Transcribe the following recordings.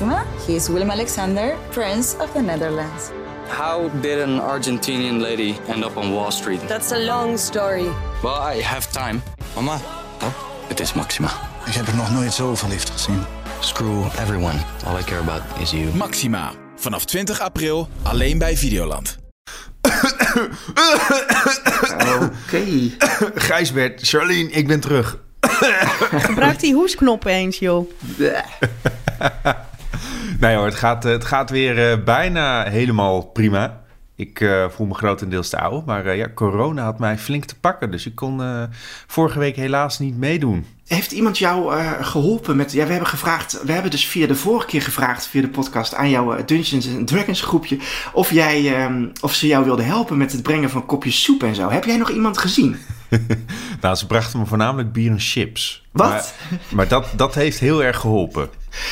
Maxima. He is Willem Alexander, Prince of the Netherlands. How did an Argentinian lady end up on Wall Street? That's a long story. Well, I have time. Mama, Oh, het is Maxima. ik heb er nog nooit zo verliefd gezien. Screw everyone. All I care about is you. Maxima. Vanaf 20 april alleen bij Videoland. Oké. Gijsbert, Charlene, ik ben terug. Gebruik die hoesknop eens, joh. Nee hoor, het gaat, eh, het gaat weer eh, bijna helemaal prima. Ik eh, voel me grotendeels te oud, maar ja, corona had mij flink te pakken. Dus ik kon vorige week helaas niet meedoen. Heeft iemand jou eh, geholpen met... Ja, we hebben gevraagd... We hebben dus via de vorige keer gevraagd, via de podcast... aan jouw eh, Dungeons Dragons groepje... Of, jij, ehm, of ze jou wilden helpen met het brengen van kopjes soep en zo. Heb jij nog iemand gezien? Nou, ze brachten me voornamelijk bier en chips. Wat? Maar, maar dat, dat heeft heel erg geholpen,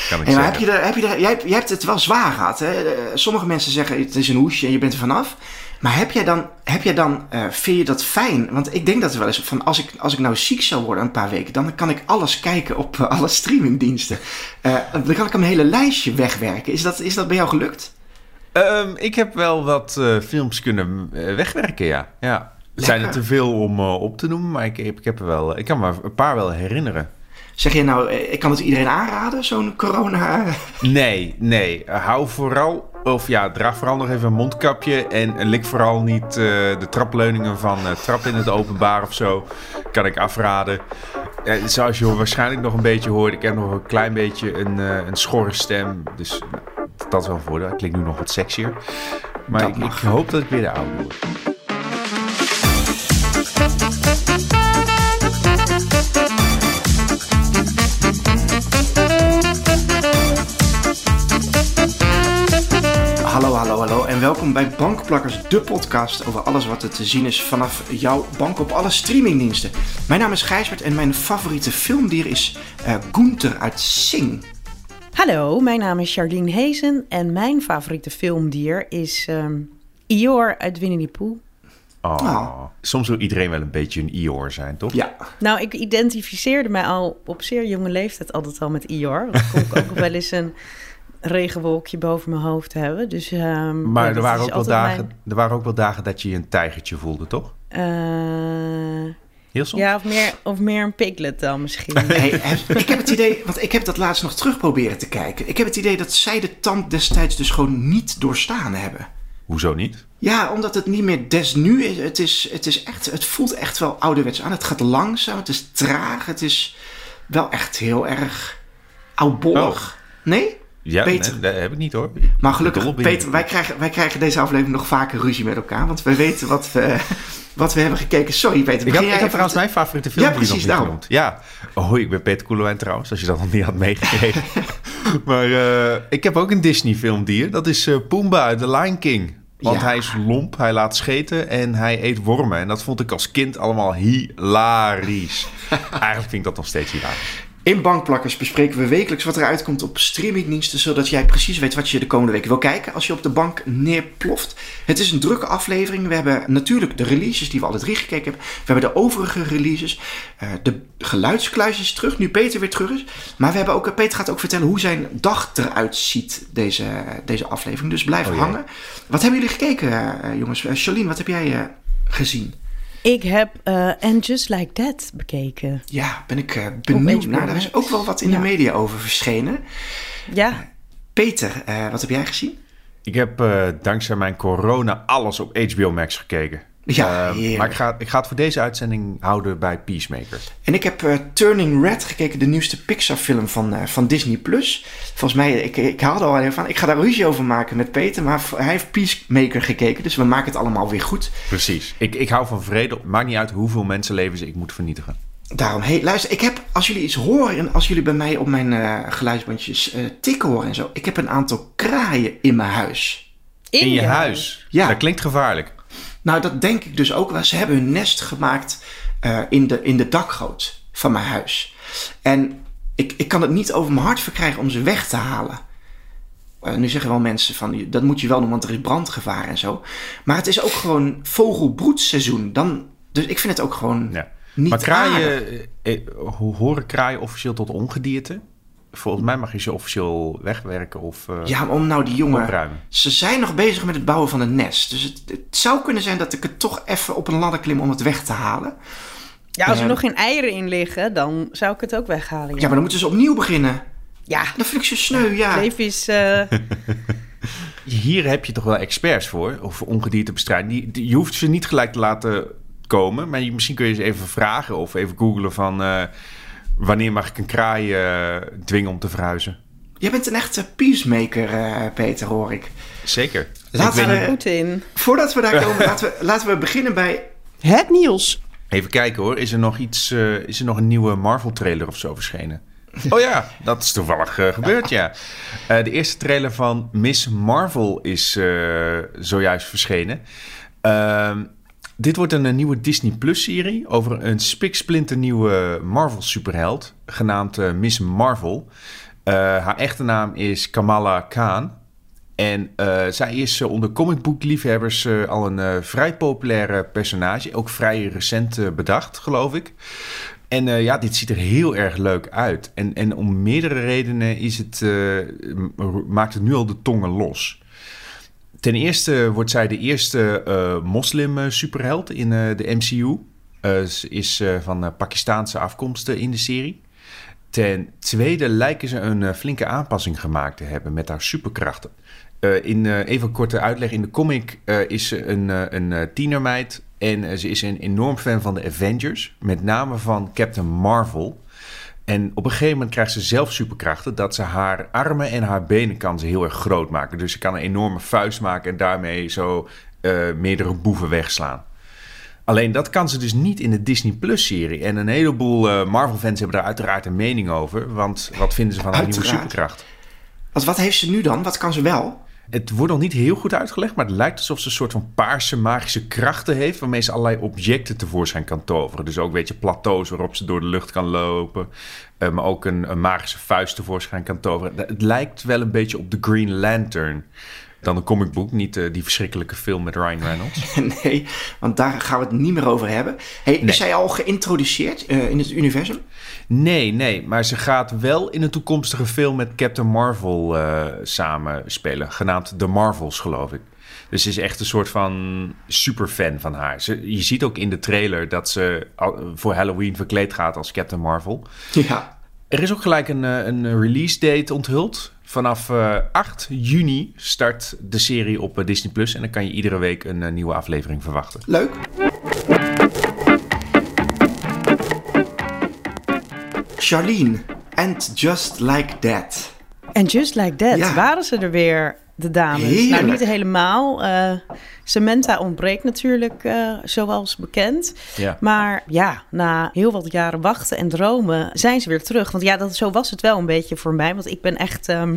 kan ik heb je er, heb je er, jij, jij hebt het wel zwaar gehad. Hè? Eh, Sommige mensen zeggen het is een hoesje en je bent er vanaf. Maar heb jij dan, heb jij dan eh, vind je dat fijn? Want ik denk dat er wel eens van als ik, als ik nou ziek zou worden een paar weken, dan kan ik alles kijken op eh, alle streamingdiensten. Eh, dan kan ik een hele lijstje wegwerken. Is dat, is dat bij jou gelukt? Ehm, ik heb wel wat films kunnen wegwerken, ja. ja. Er zijn er te veel om op te noemen, maar ik, heb, ik, heb er wel, ik kan me een paar wel herinneren. Zeg je nou, ik kan het iedereen aanraden, zo'n corona? Nee, nee. Hou vooral, of ja, draag vooral nog even een mondkapje. En lik vooral niet eh, de trapleuningen van eh trap in het openbaar of zo. Kan ik afraden. Eh, zoals je waarschijnlijk nog een beetje hoort, ik heb nog een klein beetje een, eh, een schorre stem. Dus nou, dat is wel een voordeel. Ik klink nu nog wat sexier. Maar ik, hoop dat ik weer de oude word. Welkom bij Bankplakkers, de podcast over alles wat er te zien is vanaf jouw bank op alle streamingdiensten. Mijn naam is Gijsbert en mijn favoriete filmdier is eh Gunther uit Sing. Hallo, mijn naam is Jardine Hezen en mijn favoriete filmdier is ehm Ior uit Winnie the Pooh. Oh. Oh. Soms wil iedereen wel een beetje een Ior zijn, toch? Ja, Nou, ik identificeerde mij al op zeer jonge leeftijd altijd al met Ior. Dan kon ik ook wel eens een regenwolkje boven mijn hoofd hebben. Dus, ehm, Maar er, waren ook wel dagen, er waren ook wel dagen dat je je een tijgertje voelde, toch? eh, Heel soms? ja, of meer, of meer een piglet dan misschien. hey, ik heb het idee, want ik heb dat laatst nog terug proberen te kijken. Ik heb het idee dat zij de tand destijds dus gewoon niet doorstaan hebben. Hoezo niet? Ja, omdat het niet meer des nu is. Het, is, het, is echt, het voelt echt wel ouderwets aan. Het gaat langzaam, het is traag, het is wel echt heel erg oudbollig. Nee? Ja, Peter. nee, dat heb ik niet hoor. Maar gelukkig, Peter, wij krijgen, wij krijgen deze aflevering nog vaker ruzie met elkaar. Want wij weten wat we, wat we hebben gekeken. Sorry Peter, Ik had, ik had even trouwens mijn favoriete film Ja, nog precies, daarom. genoemd. Ja. Hoi, ik ben Peter Koelewijn trouwens, als je dat nog niet had meegekregen. maar eh, ik heb ook een Disney filmdier. Dat is eh Pumbaa uit The Lion King. Want Ja. hij is lomp, hij laat scheten en hij eet wormen. En dat vond ik als kind allemaal hilarisch. Eigenlijk vind ik dat nog steeds hilarisch. In Bankplakkers bespreken we wekelijks wat er uitkomt op streamingdiensten, zodat jij precies weet wat je de komende week wil kijken als je op de bank neerploft. Het is een drukke aflevering. We hebben natuurlijk de releases die we alle drie gekeken hebben. We hebben de overige releases. Eh, de geluidskluis is terug, nu Peter weer terug is. Maar we hebben ook, Peter gaat ook vertellen hoe zijn dag eruit ziet, deze, deze aflevering. Dus blijf Oh hangen. Wat hebben jullie gekeken, eh, jongens? Eh, Charlene, wat heb jij eh, gezien? Ik heb eh And Just Like That bekeken. Ja, ben ik eh, benieuwd naar. Daar is ook wel wat in Ja. de media over verschenen. Ja, Peter, eh, wat heb jij gezien? Ik heb eh, dankzij mijn corona alles op HBO Max gekeken. Ja, Eh, heerlijk. maar ik ga, ik ga het voor deze uitzending houden bij Peacemaker. En ik heb eh, Turning Red gekeken, de nieuwste Pixar-film van, eh, van Disney+. Plus. Volgens mij, ik, ik haalde al even van, ik ga daar ruzie over maken met Peter, maar hij heeft Peacemaker gekeken, dus we maken het allemaal weer goed. Precies. Ik, ik hou van vrede. Maakt niet uit hoeveel mensenlevens ik moet vernietigen. Daarom, hey, luister, ik heb, als jullie iets horen en als jullie bij mij op mijn eh, geluidsbandjes eh, tikken horen en zo, ik heb een aantal kraaien in mijn huis. In je huis. Ja. Dat klinkt gevaarlijk. Nou, dat denk ik dus ook wel. Ze hebben hun nest gemaakt eh, in, de, in de dakgoot van mijn huis. En ik, ik kan het niet over mijn hart verkrijgen om ze weg te halen. Eh, nu zeggen wel mensen van, dat moet je wel doen, want er is brandgevaar en zo. Maar het is ook gewoon vogelbroedseizoen. Dan, dus ik vind het ook gewoon Ja. niet maar kraaien, aardig. eh, eh, hoe horen kraaien officieel tot ongedierte? Volgens mij mag je ze officieel wegwerken of eh, Ja, maar om nou die jongen... opruimen. Ze zijn nog bezig met het bouwen van een nest. Dus het, het zou kunnen zijn dat ik het toch even op een ladder klim om het weg te halen. Ja, als er Ja. nog geen eieren in liggen, dan zou ik het ook weghalen. Ja, Ja, maar dan moeten ze opnieuw beginnen. ja. Dat vind ik zo sneu, ja. leven is... eh, Hier heb je toch wel experts voor, of ongediertebestrijding. Die, die- je hoeft ze niet gelijk te laten komen, maar je, misschien kun je ze even vragen of even googlen van... wanneer mag ik een kraai eh, dwingen om te verhuizen? Jij bent een echte peacemaker, eh, Peter, hoor ik. Zeker. Laten Ik weet we- niet- Poetin. Voordat we daar komen, laten, we, laten we beginnen bij het nieuws. Even kijken hoor, is er nog iets, eh, is er nog een nieuwe Marvel trailer of zo verschenen? Oh ja, dat is toevallig gebeurd, ja. Eh, de eerste trailer van Miss Marvel is eh, zojuist verschenen. Dit wordt een, eh, nieuwe Disney Plus serie over een spiksplinternieuwe Marvel superheld, genaamd eh, Miss Marvel. Eh, haar echte naam is Kamala Khan. En zij is onder comicboekliefhebbers al een vrij populaire personage. Ook vrij recent bedacht, geloof ik. En ja, dit ziet er heel erg leuk uit. En, en om meerdere redenen is het, maakt het nu al de tongen los. Ten eerste wordt zij de eerste eh, moslim-superheld in eh, de MCU. Eh, ze is eh, van eh, Pakistaanse afkomst eh, in de serie. Ten tweede lijken ze een eh, flinke aanpassing gemaakt te hebben met haar superkrachten. Eh, in eh, even korte uitleg. In de comic eh, is ze een, eh, een eh, tienermeid. En eh, ze is een enorm fan van de Avengers. Met name van Captain Marvel. En op een gegeven moment krijgt ze zelf superkrachten. Dat ze haar armen en haar benen kan ze heel erg groot maken. Dus ze kan een enorme vuist maken. En daarmee zo eh, meerdere boeven wegslaan. Alleen dat kan ze dus niet in de Disney Plus serie. En een heleboel eh, Marvel-fans hebben daar uiteraard een mening over. Want wat vinden ze van haar nieuwe superkracht? Want wat heeft ze nu dan? Wat kan ze wel? Het wordt nog niet heel goed uitgelegd, maar het lijkt alsof ze een soort van paarse magische krachten heeft. Waarmee ze allerlei objecten tevoorschijn kan toveren. Dus ook weet je, plateaus waarop ze door de lucht kan lopen. eh, maar ook een, een magische vuist tevoorschijn kan toveren. Het lijkt wel een beetje op The Green Lantern. Dan een comicboek, niet eh, die verschrikkelijke film met Ryan Reynolds. nee, want daar gaan we het niet meer over hebben. Hey, Nee. Is zij al geïntroduceerd eh, in het universum? Nee, nee, maar ze gaat wel in een toekomstige film met Captain Marvel eh samen spelen. Genaamd The Marvels, geloof ik. Dus ze is echt een soort van superfan van haar. Ze, je ziet ook in de trailer dat ze voor Halloween verkleed gaat als Captain Marvel. Ja. Er is ook gelijk een, een release date onthuld. Vanaf eh, 8 juni start de serie op eh, Disney Plus. En dan kan je iedere week een eh, nieuwe aflevering verwachten. Leuk. Charlene. And Just Like That. En just like that Ja. waren ze er weer, de dames. Heerlijk. Nou, niet helemaal. Eh, Samantha ontbreekt natuurlijk, eh, zoals bekend. Ja. Maar ja, na heel wat jaren wachten en dromen zijn ze weer terug. Want ja, dat, zo was het wel een beetje voor mij. Want ik ben echt... ehm,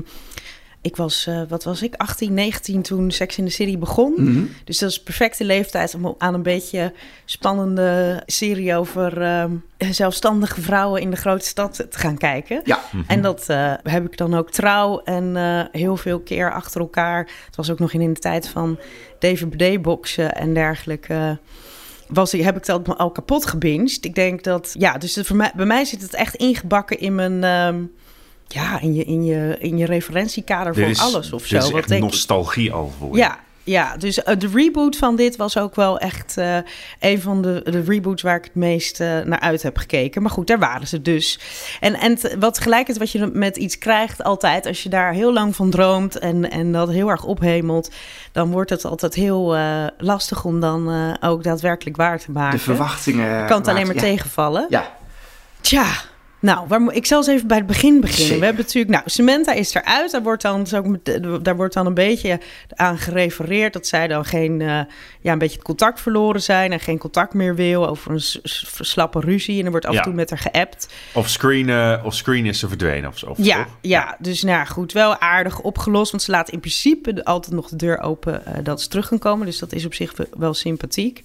ik was, eh, wat was ik, 18, 19 toen Sex in the City begon. Mhm. Dus dat is perfecte leeftijd om aan een beetje spannende serie over ehm, zelfstandige vrouwen in de grote stad te gaan kijken. Ja. En dat eh, heb ik dan ook trouw en eh, heel veel keer achter elkaar. Het was ook nog in de tijd van DVD-boxen en dergelijke. Was, heb ik dat al kapot gebinged. Ik denk dat, ja, dus voor mij, bij mij zit het echt ingebakken in mijn, ehm, ja, in je, in je, in je referentiekader Dit voor is- alles of dit zo. is Wat echt denk ik- nostalgie al voor je. ja, ja, dus eh, de reboot van dit was ook wel echt eh, een van de, de reboots waar ik het meest eh, naar uit heb gekeken. Maar goed, daar waren ze dus. En, en t- wat gelijk is wat je met iets krijgt altijd, als je daar heel lang van droomt en, en dat heel erg ophemelt, dan wordt het altijd heel eh, lastig om dan eh, ook daadwerkelijk waar te maken. De verwachtingen. kan het alleen maar tegenvallen. Ja. ja. Tja, nou, waar, ik zal eens even bij het begin beginnen. Zeker. We hebben natuurlijk, nou, Samantha is eruit. Daar wordt dan, met- daar wordt dan een beetje aan gerefereerd dat zij dan geen, eh, ja, een beetje het contact verloren zijn en geen contact meer wil over een slappe ruzie. En er wordt af en Ja. toe met haar geappt. Of screen, eh, of screen is ze verdwenen of zo. Ja, toch? ja, dus nou goed, wel aardig opgelost. Want ze laat in principe altijd nog de deur open eh, dat ze terug kan komen. Dus dat is op zich wel sympathiek.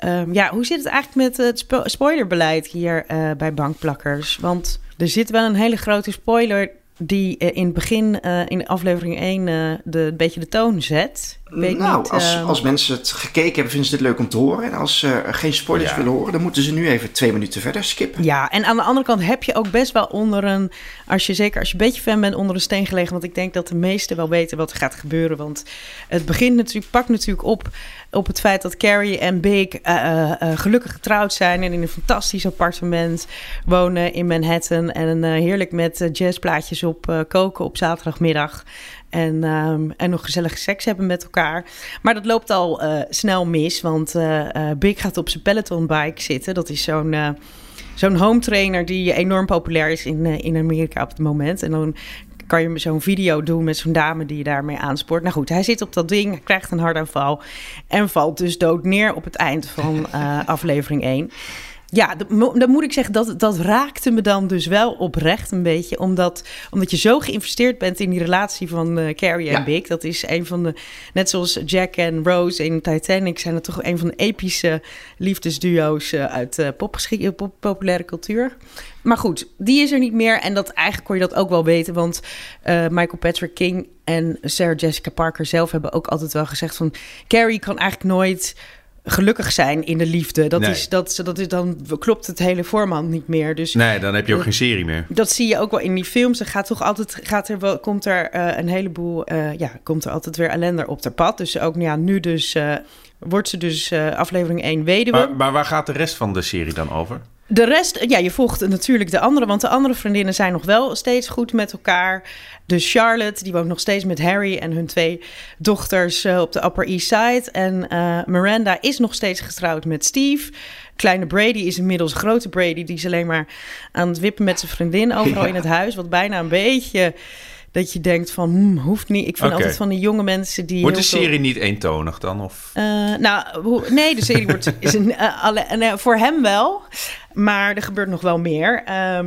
Ehm, ja, hoe zit het eigenlijk met het spo- spoilerbeleid hier eh, bij bankplakkers? Want er zit wel een hele grote spoiler die eh, in het begin, eh, in aflevering 1, eh, de, een beetje de toon zet. Weet nou, niet, als, ehm, als mensen het gekeken hebben, vinden ze dit leuk om te horen. En als ze geen spoilers Ja. willen horen, dan moeten ze nu even twee minuten verder skippen. Ja, en aan de andere kant heb je ook best wel onder een... Als je zeker als je een beetje fan bent, onder een steen gelegen. Want ik denk dat de meesten wel weten wat er gaat gebeuren. Want het begint natuurlijk, pakt natuurlijk op op het feit dat Carrie en Big eh, eh, eh, gelukkig getrouwd zijn... en in een fantastisch appartement wonen in Manhattan... en eh, heerlijk met eh, jazzplaatjes op eh, koken op zaterdagmiddag... En, ehm, en nog gezellige seks hebben met elkaar. Maar dat loopt al eh, snel mis, want eh, eh, Big gaat op zijn Peloton bike zitten. Dat is zo'n zo'n home trainer die enorm populair is in, in Amerika op het moment. En dan kan je zo'n video doen met zo'n dame die je daarmee aanspoort. Nou goed, hij zit op dat ding, krijgt een hartaanval en valt dus dood neer op het eind van aflevering 1. Ja, dan moet ik zeggen, dat, dat raakte me dan dus wel oprecht een beetje. Omdat, omdat je zo geïnvesteerd bent in die relatie van eh, Carrie en. Big. Dat is een van de, net zoals Jack en Rose in Titanic... zijn het toch een van de epische liefdesduo's eh, uit popgeschik- eh, pop- populaire cultuur. Maar goed, die is er niet meer. En dat, eigenlijk kon je dat ook wel weten. Want Michael Patrick King en Sarah Jessica Parker zelf hebben ook altijd wel gezegd van... Carrie kan eigenlijk nooit gelukkig zijn in de liefde. Dat, Nee. is, dat, dat is, dan klopt het hele format niet meer. Dus Nee, dan heb je ook geen serie meer. dat zie je ook wel in die films. Er gaat toch altijd, gaat er wel, komt er eh, een heleboel, eh, ja, komt er altijd weer ellende op haar pad. Dus ook ja, nu dus, eh, wordt ze dus eh, aflevering 1 weduwe. Maar, maar waar gaat de rest van de serie dan over? De rest, ja, je volgt natuurlijk de andere, want de andere vriendinnen zijn nog wel steeds goed met elkaar. Dus Charlotte, die woont nog steeds met Harry en hun twee dochters eh, op de Upper East Side. En eh, Miranda is nog steeds getrouwd met Steve. Kleine Brady is inmiddels grote Brady, die is alleen maar aan het wippen met zijn vriendin overal Ja. in het huis. Wat bijna een beetje dat je denkt van, hmm, hoeft niet. Ik vind altijd van die jonge mensen die. Wordt de veel- serie niet eentonig dan? Of... eh, nou, hoe- nee, de serie wordt is een, eh, alle, en, eh, voor hem wel, maar er gebeurt nog wel meer. Ehm,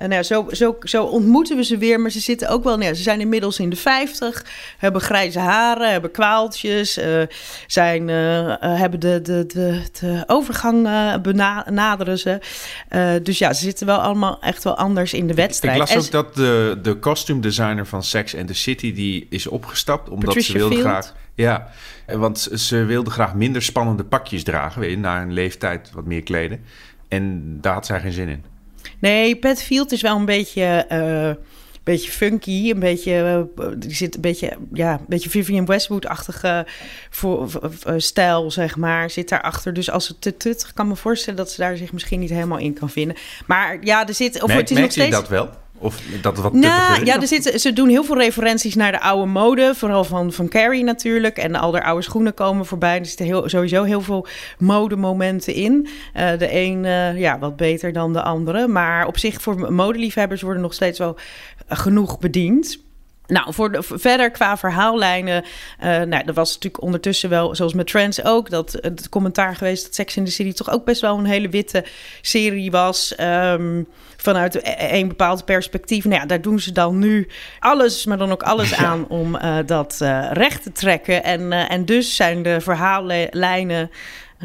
en nou, zo, zo, zo ontmoeten we ze weer, maar ze zitten ook wel. Nou, ze zijn inmiddels in de 50, hebben grijze haren, hebben kwaaltjes, eh, zijn, eh, eh, hebben de, de, de, de overgang eh, benaderen ze. Dus ja, ze zitten wel allemaal echt wel anders in de wedstrijd. Ik las ook dat de, de costume designer van Sex and the City... die is opgestapt omdat Patricia ze wilde Field. graag... Ja, want ze wilde graag minder spannende pakjes dragen. Weet je, na een leeftijd wat meer kleden. En daar had zij geen zin in. Nee, Pat Field is wel een beetje, eh, beetje funky. Een beetje, eh, die zit een beetje, ja, een beetje Vivian Westwood-achtige voor stijl, zeg maar. Zit daarachter. Dus als het te tuttig kan me voorstellen dat ze daar zich misschien niet helemaal in kan vinden. Maar ja, er zit. Of Merk, het is nog merkte je steeds. dat wel? Of dat wat Nou, is? ja, er zitten, ze doen heel veel referenties naar de oude mode. Vooral van, van Carrie natuurlijk. En al haar oude schoenen komen voorbij. Er zitten heel, sowieso heel veel modemomenten in. Eh, de een eh, ja, wat beter dan de andere. Maar op zich voor modeliefhebbers worden nog steeds wel genoeg bediend. Nou, voor de, verder qua verhaallijnen. eh nou, er was natuurlijk ondertussen wel, zoals met Trends ook, dat het commentaar geweest dat Sex in the City toch ook best wel een hele witte serie was. ehm, vanuit e- een bepaald perspectief. Nou ja, daar doen ze dan nu alles, maar dan ook alles aan om eh, dat eh, recht te trekken. En, eh, en dus zijn de verhaallijnen.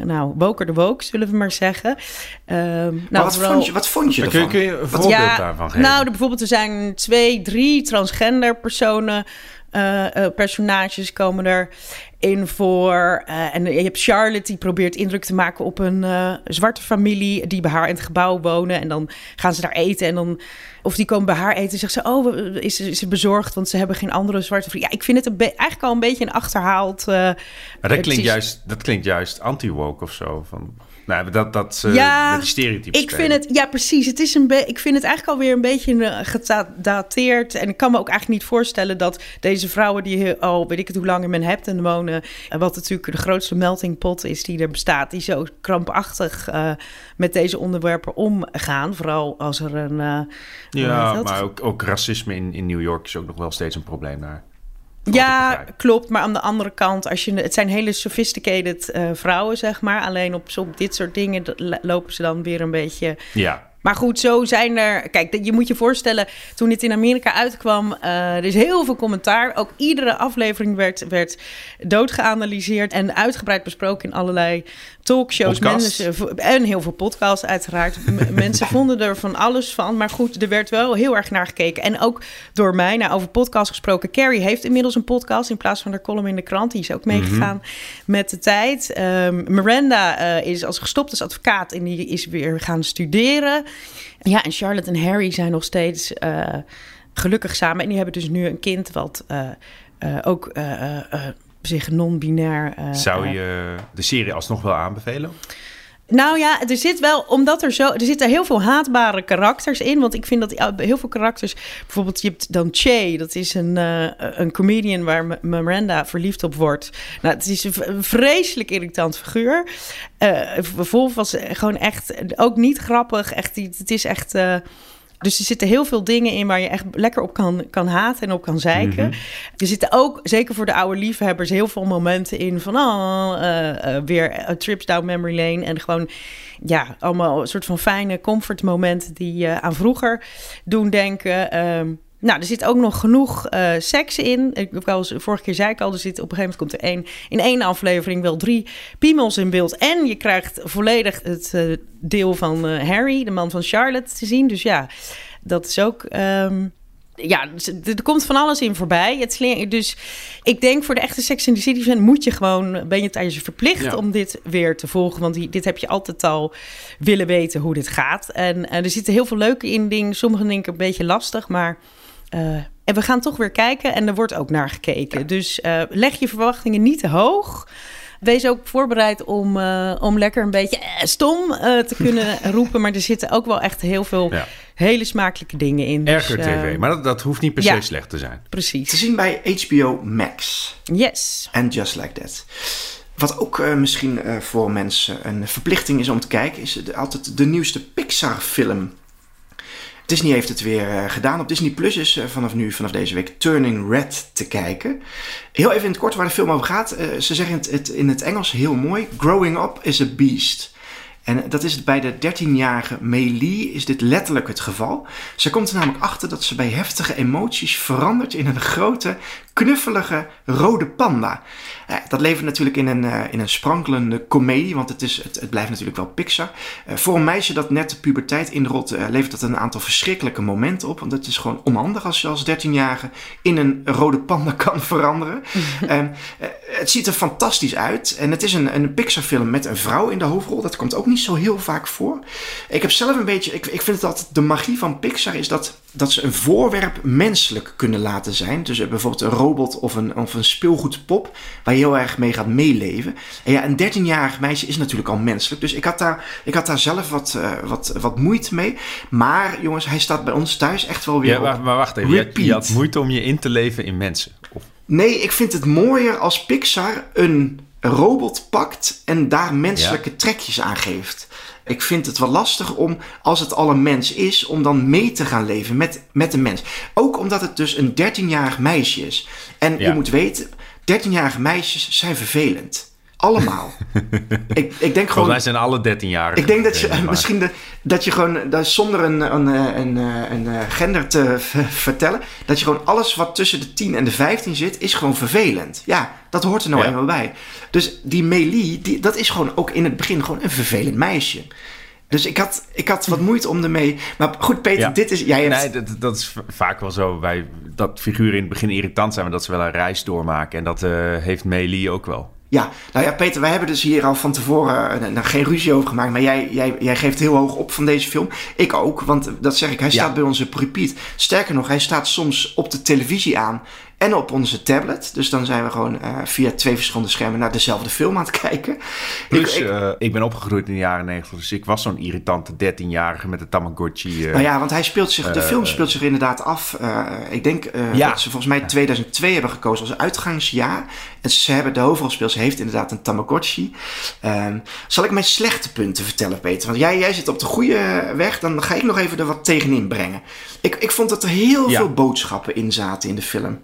Nou, woker de woke, zullen we maar zeggen. Ehm, nou, maar wat, vooral- vond je, wat vond je Maar kun, je, ervan? kun je een voorbeeld daarvan geven? nou, er, bijvoorbeeld er zijn twee, drie transgender personen, eh, eh, personages komen er in voor. Eh, en je hebt Charlotte die probeert indruk te maken op een eh, zwarte familie die bij haar in het gebouw wonen. En dan gaan ze daar eten en dan... Of die komen bij haar eten en zegt ze... oh, is, ze- is ze bezorgd, want ze hebben geen andere zwarte. Ja, ik vind het een eigenlijk al een beetje een achterhaald... eh, maar dat klinkt, is- juist, dat klinkt juist anti-woke of zo. Van, nou, dat, dat ze Ja, met Ik vind het, ja precies. Het is een ik vind het eigenlijk alweer een beetje eh, gedateerd. En ik kan me ook eigenlijk niet voorstellen dat deze vrouwen die al weet ik het hoe lang in Manhattan wonen, eh, wat natuurlijk de grootste melting pot is die er bestaat, die zo krampachtig eh, met deze onderwerpen omgaan. Vooral als er een. eh, Ja, maar ook, ook racisme in, in New York is ook nog wel steeds een probleem daar. Ja, klopt. Maar aan de andere kant, als je, het zijn hele sophisticated eh, vrouwen, zeg maar. Alleen op, op dit soort dingen lopen ze dan weer een beetje Ja, Maar goed, zo zijn er. Kijk, je moet je voorstellen, toen dit in Amerika uitkwam, uh, er is heel veel commentaar. Ook iedere aflevering werd, werd doodgeanalyseerd en uitgebreid besproken in allerlei talkshows. Mensen, en heel veel podcasts, uiteraard. mensen vonden er van alles van. Maar goed, er werd wel heel erg naar gekeken. En ook door mij, nou, over podcast gesproken. Carrie heeft inmiddels een podcast in plaats van haar column in de krant. Die is ook meegegaan mhm. met de tijd. Um, Miranda uh, is als gestopt als advocaat en die is weer gaan studeren. Ja, en Charlotte en Harry zijn nog steeds uh, gelukkig samen. En die hebben dus nu een kind wat uh, ook zich non-binair... Zou je de serie alsnog wel aanbevelen? Nou ja, er zit wel, omdat er zo, er zitten heel veel haatbare karakters in. Want ik vind dat heel veel karakters, bijvoorbeeld je hebt dan Che, dat is een, uh, een comedian waar Miranda verliefd op wordt. Nou, het is een vreselijk irritant figuur. Uh, Wolf was gewoon echt ook niet grappig. Echt, het is echt. Uh, dus er zitten heel veel dingen in waar je echt lekker op kan, kan haten en op kan zeiken. Mhm. Er zitten ook, zeker voor de oude liefhebbers, heel veel momenten in van oh, uh, uh, weer trips down memory lane. En gewoon, ja, allemaal een soort van fijne comfort momenten die uh, aan vroeger doen denken. Um, nou, er zit ook nog genoeg uh, seks in. Ik, wel, vorige keer zei ik al, er zit op een gegeven moment komt er één, in één aflevering wel drie piemels in beeld. En je krijgt volledig het uh, deel van uh, Harry, de man van Charlotte, te zien. Dus ja, dat is ook. Um, ja, er komt van alles in voorbij. Het dus ik denk voor de echte Sex in the City fan moet je gewoon, ben je tijdens je verplicht ja. om dit weer te volgen. Want die, dit heb je altijd al willen weten hoe dit gaat. En, en er zitten heel veel leuke in dingen. Sommige denk ik een beetje lastig, maar uh, en we gaan toch weer kijken en er wordt ook naar gekeken. Dus uh, leg je verwachtingen niet te hoog. Wees ook voorbereid om, uh, om lekker een beetje stom te kunnen roepen. Maar er zitten ook wel echt heel veel ja. hele smakelijke dingen in. Erger dus, tv, maar dat, dat hoeft niet per se ja, slecht te zijn. Precies. Te zien bij HBO Max. Yes. And Just Like That. Wat ook uh, misschien uh, voor mensen een verplichting is om te kijken, is de, altijd de nieuwste Pixar-film. Disney heeft het weer uh, gedaan. Op Disney Plus is uh, vanaf nu, vanaf deze week, Turning Red te kijken. Heel even in het kort waar de film over gaat. Uh, ze zeggen het, in het Engels heel mooi. Growing up is a beast. En dat is bij de 13-jarige Mei Lee is dit letterlijk het geval. Ze komt er namelijk achter dat ze bij heftige emoties verandert in een grote, knuffelige rode panda. Uh, dat levert natuurlijk in een, uh, in een sprankelende komedie, want het, is, het, het blijft natuurlijk wel Pixar. Uh, voor een meisje dat net de puberteit inrolt, levert dat een aantal verschrikkelijke momenten op. Want het is gewoon onhandig als je als 13-jarige in een rode panda kan veranderen. het ziet er fantastisch uit. En het is een, een Pixar-film met een vrouw in de hoofdrol. Dat komt ook niet zo heel vaak voor. Ik heb zelf een beetje, ik, ik vind altijd de magie van Pixar is dat, dat ze een voorwerp menselijk kunnen laten zijn. Dus bijvoorbeeld een robot of een, of een speelgoedpop, waar je heel erg mee gaat meeleven. En ja, een 13-jarig meisje is natuurlijk al menselijk. Dus ik had daar, ik had daar zelf wat, uh, wat, wat moeite mee. Maar jongens, hij staat bij ons thuis echt wel weer. Ja, maar, maar wacht even. Je had, je had, moeite om je in te leven in mensen. Of? Nee, ik vind het mooier als Pixar een robot pakt en daar menselijke ja. trekjes aan geeft. Ik vind het wel lastig om, als het al een mens is, om dan mee te gaan leven met, met een mens. Ook omdat het dus een 13-jarig meisje is. En ja. je moet weten, 13-jarige meisjes zijn vervelend. Allemaal. ik, ik denk gewoon. Wij zijn alle 13 jaar. Ik denk dat je misschien de, dat je gewoon dat zonder een, een, een, een, gender te vertellen, dat je gewoon alles wat tussen de 10 en de 15 zit, is gewoon vervelend. Ja, dat hoort er nou ja. eenmaal bij. Dus die Melie, die, dat is gewoon ook in het begin gewoon een vervelend meisje. Dus ik had, ik had wat moeite om ermee. Maar goed, Peter, ja. dit is. Jij hebt... Nee, dat, dat, is vaak wel zo. Wij, dat figuren in het begin irritant zijn, maar dat ze wel een reis doormaken. En dat uh, heeft Melie ook wel. Ja, nou ja, Peter, wij hebben dus hier al van tevoren uh, nou, geen ruzie over gemaakt. Maar jij, jij, jij geeft heel hoog op van deze film. Ik ook, want dat zeg ik, hij staat ja. bij ons op repeat. Sterker nog, hij staat soms op de televisie aan en op onze tablet. Dus dan zijn we gewoon uh, via twee verschillende schermen naar dezelfde film aan het kijken. Plus, ik, ik, uh, ik ben opgegroeid in de jaren 90, dus ik was zo'n irritante 13-jarige met de Tamagotchi. Uh, nou ja, want hij speelt zich, de film speelt zich inderdaad af. ik denk ja. dat ze volgens mij 2002 hebben gekozen als uitgangsjaar. En ze hebben de hoofdrolspeelster heeft inderdaad een Tamagotchi. Ehm, zal ik mijn slechte punten vertellen, Peter? Want jij, jij zit op de goede weg, dan ga ik nog even er wat tegenin brengen. Ik, ik vond dat er heel ja. veel boodschappen in zaten in de film.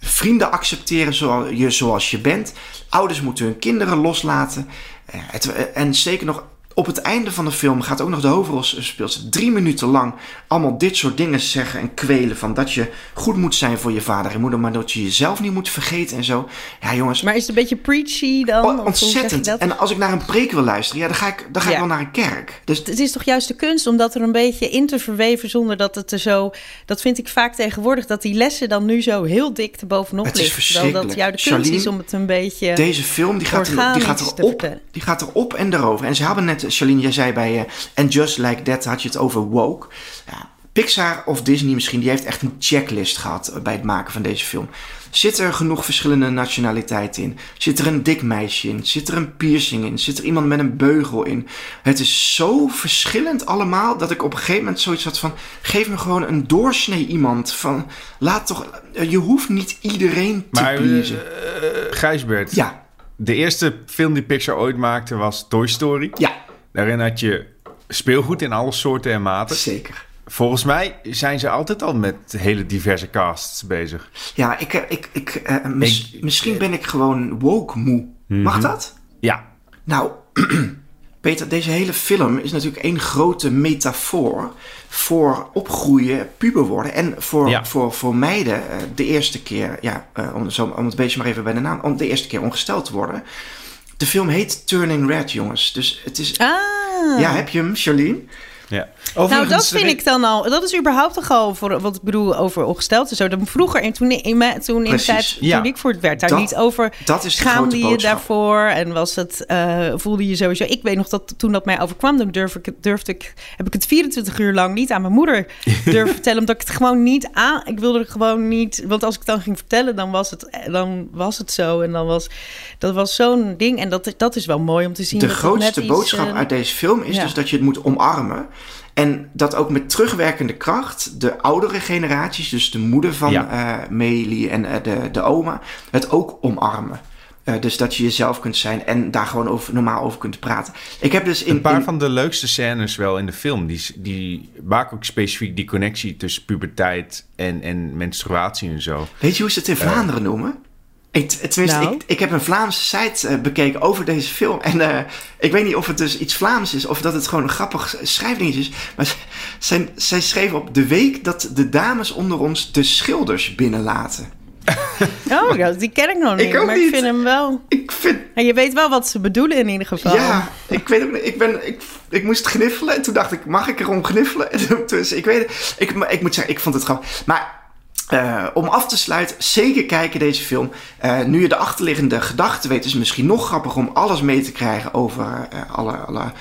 Vrienden accepteren je, zoals je bent. Ouders moeten hun kinderen loslaten. Het, en zeker nog Op het einde van de film gaat ook nog de hoofdrolspeelster drie minuten lang allemaal dit soort dingen zeggen en kwelen. Van dat je goed moet zijn voor je vader en moeder, maar dat je jezelf niet moet vergeten en zo. Ja, jongens. Maar is het een beetje preachy dan? Ontzettend. En als ik naar een preek wil luisteren, ja, dan ga ik, dan ga Ja. ik wel naar een kerk. Dus Het is toch juist de kunst om dat er een beetje in te verweven zonder dat het er zo. Dat vind ik vaak tegenwoordig dat die lessen dan nu zo heel dik te bovenop Het is. Terwijl dat jou de kunst is om het een beetje. Deze film die gaat, er, die, gaat erop, die gaat erop en erover. En ze hadden net, Charlene, jij zei bij eh And Just Like That had je het over woke. Ja, Pixar of Disney misschien, die heeft echt een checklist gehad bij het maken van deze film. Zit er genoeg verschillende nationaliteiten in? Zit er een dik meisje in? Zit er een piercing in? Zit er iemand met een beugel in? Het is zo verschillend allemaal dat ik op een gegeven moment zoiets had van: geef me gewoon een doorsnee iemand. Van, laat toch, je hoeft niet iedereen te Maar pleasen. eh, Gijsbert, ja, de eerste film die Pixar ooit maakte was Toy Story. ja, Daarin had je speelgoed in alle soorten en maten. zeker. Volgens mij zijn ze altijd al met hele diverse casts bezig. Ja, ik, eh, ik, ik, eh, mis- Ik- Mhm. misschien ben ik gewoon woke moe. Mag dat? Ja, Nou, Peter, deze hele film is natuurlijk één grote metafoor voor opgroeien, puber worden. En voor, Ja. voor, voor meiden eh, de eerste keer, ja, om, zo, om het beestje maar even bij de naam, om de eerste keer ongesteld te worden. De film heet Turning Red, jongens. Dus het is... Ah. Ja, heb je hem, Charlene? Ja. Nou, dat vind ik dan al. Dat is überhaupt toch al voor wat ik bedoel over ongesteld en zo. Dat vroeger, en toen, in, toen, in de Precies. tijd, toen Ja. ik voor het werd, daar Dat- niet over. dat is de schaamde grote je boodschap. daarvoor en was het, eh, voelde je sowieso. Ik weet nog dat toen dat mij overkwam, dan durf ik, het- durfde ik, heb ik het 24 uur lang niet aan mijn moeder durven vertellen, omdat ik het gewoon niet aan. Ik wilde er gewoon niet, want als ik het dan ging vertellen, dan was het, dan was het zo en dan was dat was zo'n ding en dat, dat is wel mooi om te zien. De het grootste iets, boodschap eh, uit deze film is ja. dus dat je het moet omarmen. En dat ook met terugwerkende kracht de oudere generaties, dus de moeder van Ja. eh Meili en eh, de, de oma, het ook omarmen. Eh, dus dat je jezelf kunt zijn en daar gewoon over, normaal over kunt praten. Ik heb dus in. Een paar in- van de leukste scènes wel in de film. Die, die maken ook specifiek die connectie tussen puberteit en, en menstruatie en zo. Weet je hoe ze het in Vlaanderen noemen? Ik, tenminste, Nou? ik, ik heb een Vlaamse site eh, bekeken over deze film. En eh, ik weet niet of het dus iets Vlaams is of dat het gewoon een grappig schrijfdingetje is. Maar zij, zij schreven op de week dat de dames onder ons de schilders binnenlaten. Oh, die ken ik nog niet. ook maar niet. ik vind hem wel. Ik vind. En je weet wel wat ze bedoelen in ieder geval. Ja, ik weet ook. Ik, ben, ik, ik moest gniffelen en toen dacht ik, mag ik erom gniffelen? En toen- Dus ik weet. Ik, ik moet zeggen, ik vond het grappig. Maar eh, om af te sluiten, zeker kijken deze film. Eh, nu je de achterliggende gedachten weet, is het misschien nog grappiger om alles mee te krijgen over eh, alle, alle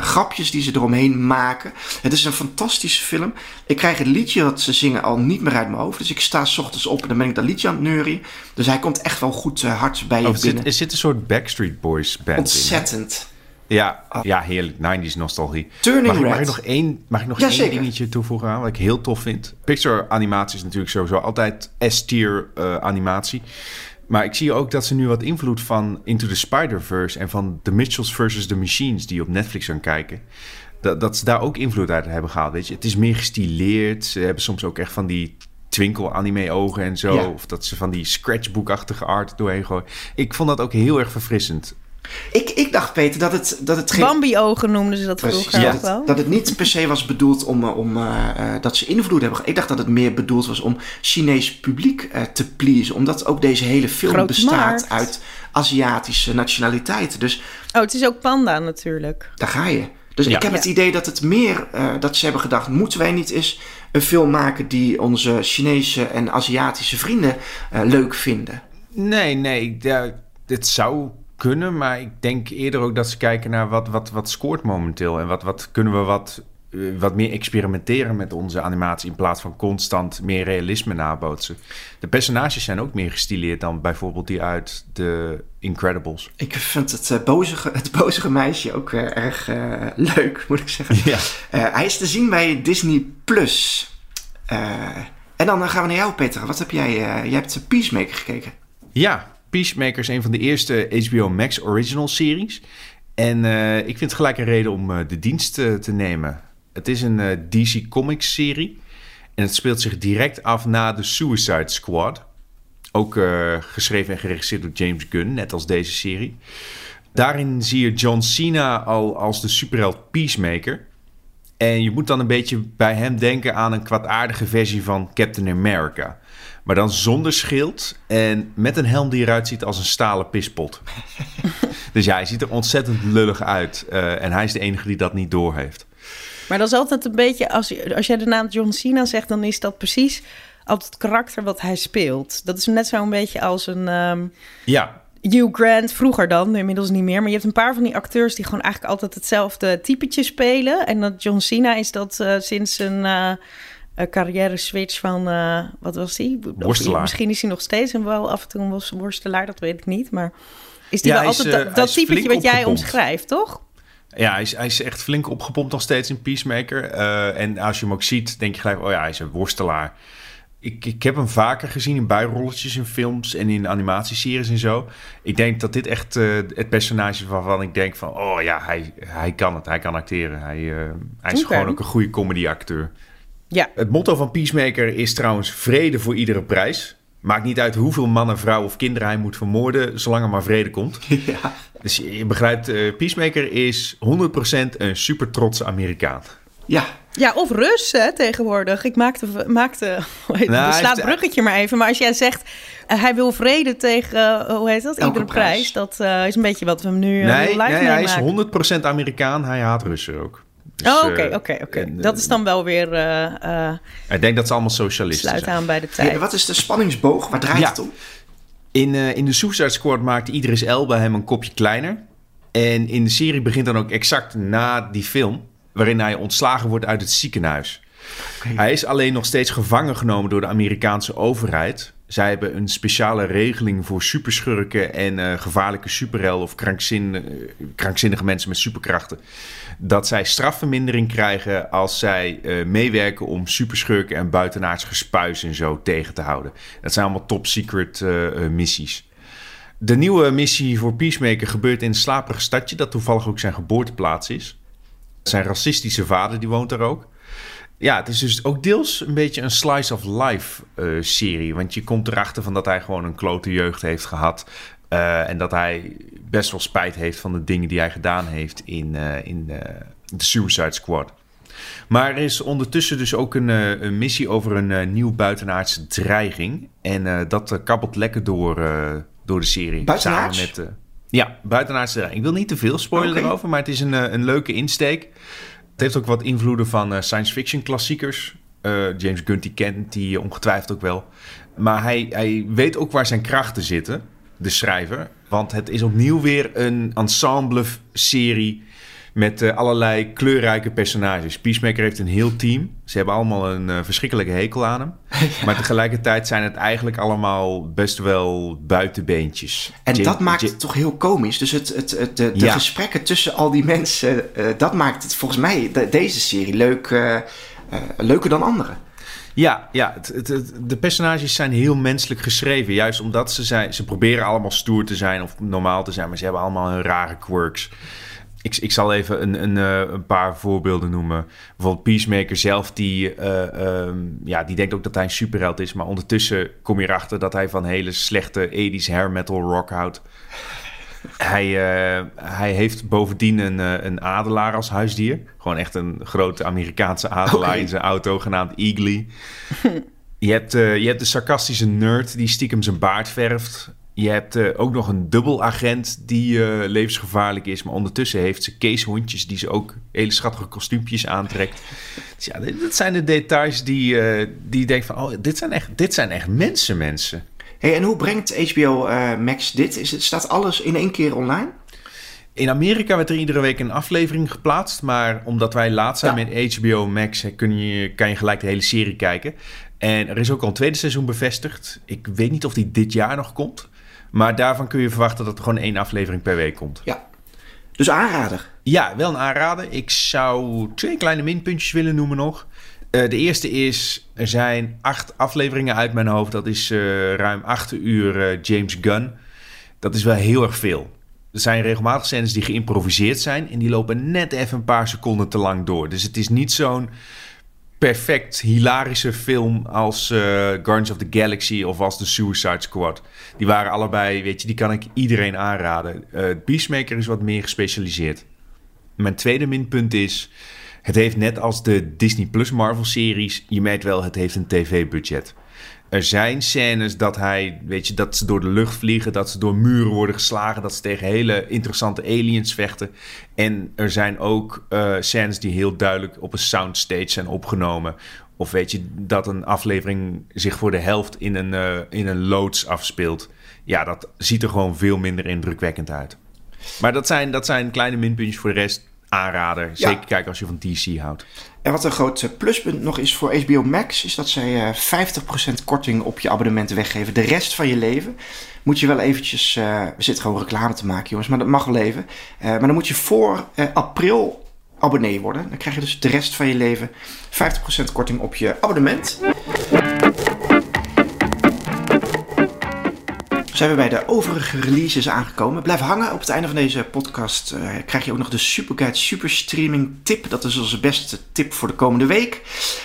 grapjes die ze eromheen maken. Het is een fantastische film. Ik krijg het liedje dat ze zingen al niet meer uit mijn hoofd. Dus ik sta s ochtends op en dan ben ik dat liedje aan het neurien. Dus hij komt echt wel goed hard bij je Oh, er, zit, binnen. er zit een soort Backstreet Boys band in. Ontzettend. Ja, ja, heerlijk. 90s nostalgie. Turning mag, ik- mag Red. ik nog één, mag ik nog Ja, één dingetje toevoegen aan wat ik heel tof vind? Pixar animatie is natuurlijk sowieso altijd S-tier eh, animatie. Maar ik zie ook dat ze nu wat invloed van Into the Spider-Verse en van The Mitchells vs. The Machines, die op Netflix kan kijken. Dat, dat ze daar ook invloed uit hebben gehaald. Weet je? Het is meer gestileerd. Ze hebben soms ook echt van die twinkel anime ogen en zo. Ja. Of dat ze van die scratchbookachtige art doorheen gooien. Ik vond dat ook heel erg verfrissend. Ik, ik dacht, Peter, dat het, dat het geen... Bambi-ogen noemden ze dat Precies, vroeger dat, ook het, wel. dat het niet per se was bedoeld om, eh, om eh, eh, dat ze invloed hebben. Ik dacht dat het meer bedoeld was om Chinees publiek eh, te pleasen. Omdat ook deze hele film bestaat markt. uit Aziatische nationaliteiten. Dus Oh, het is ook panda natuurlijk. daar ga je. Dus Ja. ik heb het Ja. idee dat het meer, eh, dat ze hebben gedacht, moeten wij niet eens een film maken die onze Chinese en Aziatische vrienden eh, leuk vinden? Nee, nee. Ja, dit zou kunnen, maar ik denk eerder ook dat ze kijken naar wat, wat, wat scoort momenteel. En wat, wat kunnen we wat, eh, wat meer experimenteren met onze animatie in plaats van constant meer realisme nabootsen. De personages zijn ook meer gestileerd dan bijvoorbeeld die uit de Incredibles. Ik vind het, eh, bozige, het bozige meisje ook erg eh, leuk, moet ik zeggen. Ja. Hij is te zien bij Disney Plus. En dan gaan we naar jou, Peter. Wat heb jij? jij hebt Peacemaker gekeken. Ja, Peacemaker is een van de eerste HBO Max original series. En eh, ik vind het gelijk een reden om eh, de dienst eh, te nemen. Het is een DC Comics serie. En het speelt zich direct af na de Suicide Squad. Ook geschreven en geregisseerd door James Gunn, net als deze serie. Daarin zie je John Cena al als de superheld Peacemaker. En je moet dan een beetje bij hem denken aan een kwaadaardige versie van Captain America. Maar dan zonder schild en met een helm die eruit ziet als een stalen pispot. dus ja, hij ziet er ontzettend lullig uit. Uh, en hij is de enige die dat niet doorheeft. Maar dat is altijd een beetje, als, als jij de naam John Cena zegt, dan is dat precies altijd het karakter wat hij speelt. Dat is net zo'n beetje als een. Um, ja. Hugh Grant, vroeger dan, inmiddels niet meer. Maar je hebt een paar van die acteurs die gewoon eigenlijk altijd hetzelfde typetje spelen. En dat John Cena is dat uh, sinds een uh, carrière switch van, uh, wat was hij? Worstelaar. Misschien is hij nog steeds en wel af en toe een worstelaar, dat weet ik niet. Maar is die ja, wel altijd dat, dat typetje wat jij omschrijft, toch? Ja, hij is, hij is echt flink opgepompt nog steeds in Peacemaker. en als je hem ook ziet, denk je gelijk, oh ja, hij is een worstelaar ik, ik heb hem vaker gezien in bijrolletjes in films en in animatieseries en zo. Ik denk dat dit echt uh, het personage waarvan ik denk van... oh ja, hij, hij kan het, hij kan acteren. Hij, uh, hij is okay. gewoon ook een goede comedyacteur. Ja. Het motto van Peacemaker is trouwens vrede voor iedere prijs. Maakt niet uit hoeveel mannen, vrouwen of kinderen hij moet vermoorden... zolang er maar vrede komt. Ja. Dus je begrijpt, uh, Peacemaker is 100% een super trotse Amerikaan. Ja, ja, of Rus hè, tegenwoordig. Ik maakte, maakte hoe heet nou, slaat het bruggetje maar even. Maar als jij zegt, uh, hij wil vrede tegen, uh, hoe heet dat, iedere prijs. prijs. Dat uh, is een beetje wat we hem nu nee, live nee, hij is 100% Amerikaan. Hij haat Russen ook. Dus, oh, oké, oké, oké. Dat is dan wel weer... ik denk dat ze allemaal socialisten sluit zijn. aan bij de tijd. Ja, wat is de spanningsboog? Waar draait ja. het om? In, in de Suicide Squad maakte Idris Elba hem een kopje kleiner. En in de serie begint dan ook exact na die film waarin hij ontslagen wordt uit het ziekenhuis. Okay. Hij is alleen nog steeds gevangen genomen door de Amerikaanse overheid. Zij hebben een speciale regeling voor superschurken en uh, gevaarlijke superhelden of krankzin, uh, krankzinnige mensen met superkrachten. Dat zij strafvermindering krijgen als zij uh, meewerken om superschurken en buitenaards gespuis en zo tegen te houden. Dat zijn allemaal top secret missies. De nieuwe missie voor Peacemaker gebeurt in een slaperig stadje dat toevallig ook zijn geboorteplaats is. Zijn racistische vader, die woont daar ook. Ja, het is dus ook deels een beetje een slice of life serie. Want je komt erachter van dat hij gewoon een klote jeugd heeft gehad. Uh, en dat hij best wel spijt heeft van de dingen die hij gedaan heeft in, uh, in de Suicide Squad. Maar er is ondertussen dus ook een, een missie over een nieuw buitenaardse dreiging. En dat kabbelt lekker door, door de serie. Buitenaards? Samen met, ja, buitenaardse Ik wil niet te veel spoilen okay. erover, maar het is een, een leuke insteek. Het heeft ook wat invloeden van science fiction klassiekers. James Gunn die kent die ongetwijfeld ook wel. Maar hij, hij weet ook waar zijn krachten zitten, de schrijver. Want het is opnieuw weer een ensemble-serie met uh, allerlei kleurrijke personages. Peacemaker heeft een heel team. Ze hebben allemaal een uh, verschrikkelijke hekel aan hem. ja. Maar tegelijkertijd zijn het eigenlijk allemaal best wel buitenbeentjes. En Jim, dat maakt Jim, het toch heel komisch. Dus het, het, het de, de ja. gesprekken tussen al die mensen... Uh, dat maakt het volgens mij de, deze serie leuk, leuker dan andere. Ja, ja het, het, de personages zijn heel menselijk geschreven. Juist omdat ze zijn... Ze proberen allemaal stoer te zijn of normaal te zijn... maar ze hebben allemaal hun rare quirks. Ik, ik zal even een, een, uh, een, paar voorbeelden noemen. Bijvoorbeeld Peacemaker zelf, die, uh, um, ja, die denkt ook dat hij een superheld is. Maar ondertussen kom je erachter dat hij van hele slechte 80s hair metal rock houdt. Hij, uh, hij heeft bovendien een, een adelaar als huisdier. Gewoon echt een grote Amerikaanse adelaar okay. in zijn auto, genaamd Eagly. je, hebt, je hebt de sarcastische nerd die stiekem zijn baard verft. Je hebt ook nog een dubbelagent die levensgevaarlijk is. Maar ondertussen heeft ze keeshondjes die ze ook hele schattige kostuumpjes aantrekt. dus ja, dat zijn de details die, die je denkt van... Oh, dit zijn echt, dit zijn echt mensen, mensen. Hey, en hoe brengt HBO Max dit? Is het, staat alles in één keer online? In Amerika werd er iedere week een aflevering geplaatst. Maar omdat wij laat zijn ja. met HBO Max... Kun je, kan je gelijk de hele serie kijken. En er is ook al een tweede seizoen bevestigd. Ik weet niet of die dit jaar nog komt... Maar daarvan kun je verwachten dat er gewoon één aflevering per week komt. Ja. Dus aanrader. Ja, wel een aanrader. Ik zou twee kleine minpuntjes willen noemen nog. Uh, de eerste is, er zijn acht afleveringen uit mijn hoofd. Dat is uh, ruim acht uur uh, James Gunn. Dat is wel heel erg veel. Er zijn regelmatig scènes die geïmproviseerd zijn... en die lopen net even een paar seconden te lang door. Dus het is niet zo'n perfect hilarische film als uh, Guardians of the Galaxy of als The Suicide Squad. Die waren allebei, weet je, die kan ik iedereen aanraden. Uh, Peacemaker is wat meer gespecialiseerd. Mijn tweede minpunt is, het heeft net als de Disney Plus Marvel series, je merkt wel, het heeft een tv-budget. Er zijn scènes dat hij, weet je, dat ze door de lucht vliegen, dat ze door muren worden geslagen, dat ze tegen hele interessante aliens vechten. En er zijn ook uh, scènes die heel duidelijk op een soundstage zijn opgenomen. Of weet je, dat een aflevering zich voor de helft in een, uh, in een loods afspeelt. Ja, dat ziet er gewoon veel minder indrukwekkend uit. Maar dat zijn, dat zijn kleine minpuntjes voor de rest aanrader. Zeker kijken als je van DC houdt. En wat een groot eh, pluspunt nog is voor HBO Max, is dat zij 50% korting op je abonnement weggeven. De rest van je leven moet je wel eventjes. Uh, we zitten gewoon reclame te maken, jongens, maar dat mag wel even. Uh, maar dan moet je voor april abonnee worden. Dan krijg je dus de rest van je leven 50% korting op je abonnement. Zijn we bij de overige releases aangekomen. Blijf hangen. Op het einde van deze podcast uh, krijg je ook nog de Superguide Superstreaming tip. Dat is onze beste tip voor de komende week.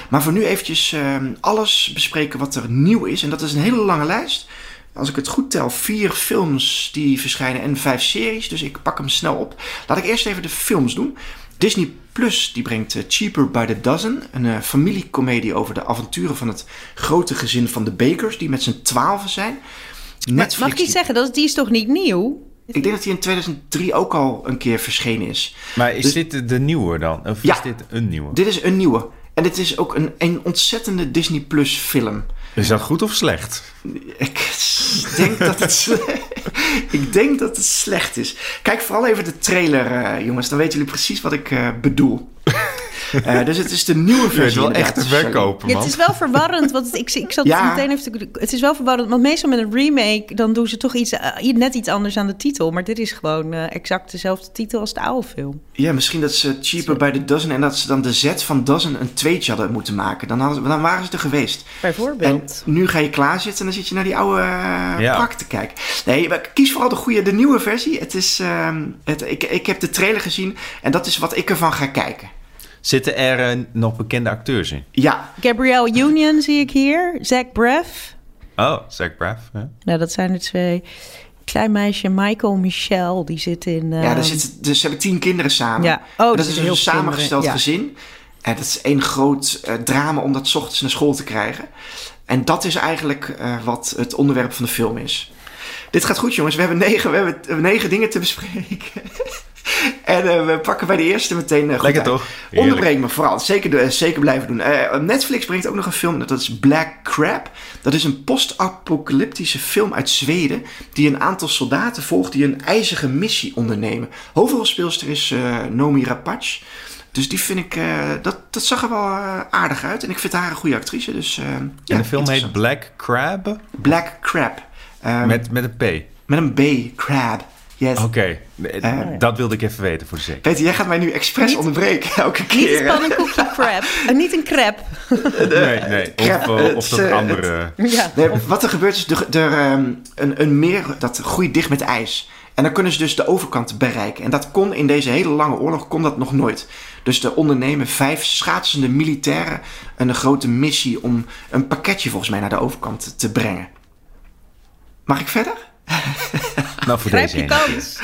Maar voor nu eventjes uh, alles bespreken wat er nieuw is. En dat is een hele lange lijst. Als ik het goed tel, vier films die verschijnen en vijf series. Dus ik pak hem snel op. Laat ik eerst even de films doen. Disney Plus die brengt uh, Cheaper by the Dozen, een uh, familiecomedie over de avonturen van het grote gezin van de Bakers, die met z'n twaalfen zijn. Netflix, mag ik iets zeggen? Dat, die is toch niet nieuw? Ik denk dat hij in 2003 ook al een keer verschenen is. Maar is dus, dit de nieuwe dan? Of ja, is dit een nieuwe? Dit is een nieuwe. En dit is ook een, een ontzettende Disney Plus film. Is dat goed of slecht? Ik denk dat het, ik denk dat het slecht is. Kijk vooral even de trailer, uh, jongens. Dan weten jullie precies wat ik uh, bedoel. Uh, dus het is de nieuwe versie. Het is wel echt te verkopen, man. het is wel verwarrend, want ik, ik zat ja. meteen even te, Het is wel verwarrend, want meestal met een remake... dan doen ze toch iets, uh, net iets anders aan de titel. Maar dit is gewoon uh, exact dezelfde titel als de oude film. Ja, misschien dat ze Cheaper by the Dozen... en dat ze dan de Z van Dozen een tweetje hadden moeten maken. Dan, hadden, dan waren ze er geweest. Bijvoorbeeld. En nu ga je klaarzitten en dan zit je naar die oude ja. pak te kijken. Nee, kies vooral de goede, de nieuwe versie. Het is, ehm, het, ik, ik heb de trailer gezien en dat is wat ik ervan ga kijken. Zitten er uh, nog bekende acteurs in? Ja. Gabrielle Union zie ik hier. Zach Braff. Oh, Zach Braff. Ja. Nou, dat zijn de twee. Klein meisje Michael Michelle, die zit in... Uh... Ja, daar zit, dus hebben tien kinderen samen. Ja. Oh, dat is een heel samengesteld gezin. En dat is één groot uh, drama om dat ochtends naar school te krijgen. En dat is eigenlijk uh, wat het onderwerp van de film is. Dit gaat goed, jongens. We hebben negen, we hebben negen dingen te bespreken. En uh, we pakken bij de eerste meteen uh, goed Lekker uit. toch? Onderbreng me vooral. Zeker, uh, zeker blijven doen. Netflix brengt ook nog een film. Dat is Black Crab. Dat is een post-apocalyptische film uit Zweden. Die een aantal soldaten volgt die een ijzige missie ondernemen. Hoofdrolspeelster is Nomi Rapace. Dus die vind ik, dat, dat zag er wel aardig uit. En ik vind haar een goede actrice. Dus, en ja, de film heet Black Crab? Black Crab. Um, met, met een P? Met een B, Crab. Yes. Oké, okay. uh, dat wilde ik even weten voor de zekerheid. Peter, jij gaat mij nu expres niet, onderbreken elke keer. Niet een pannenkoekje crab. Uh, niet een crab. nee, nee. Of, uh, of dat andere. ja, nee. Wat er gebeurt is, er, er um, een, een meer dat groeit dicht met ijs. En dan kunnen ze dus de overkant bereiken. En dat kon in deze hele lange oorlog kon dat nog nooit. Dus de ondernemen vijf schaatsende militairen een grote missie om een pakketje volgens mij naar de overkant te brengen. Mag ik verder? nou, voor Grijp deze je kans.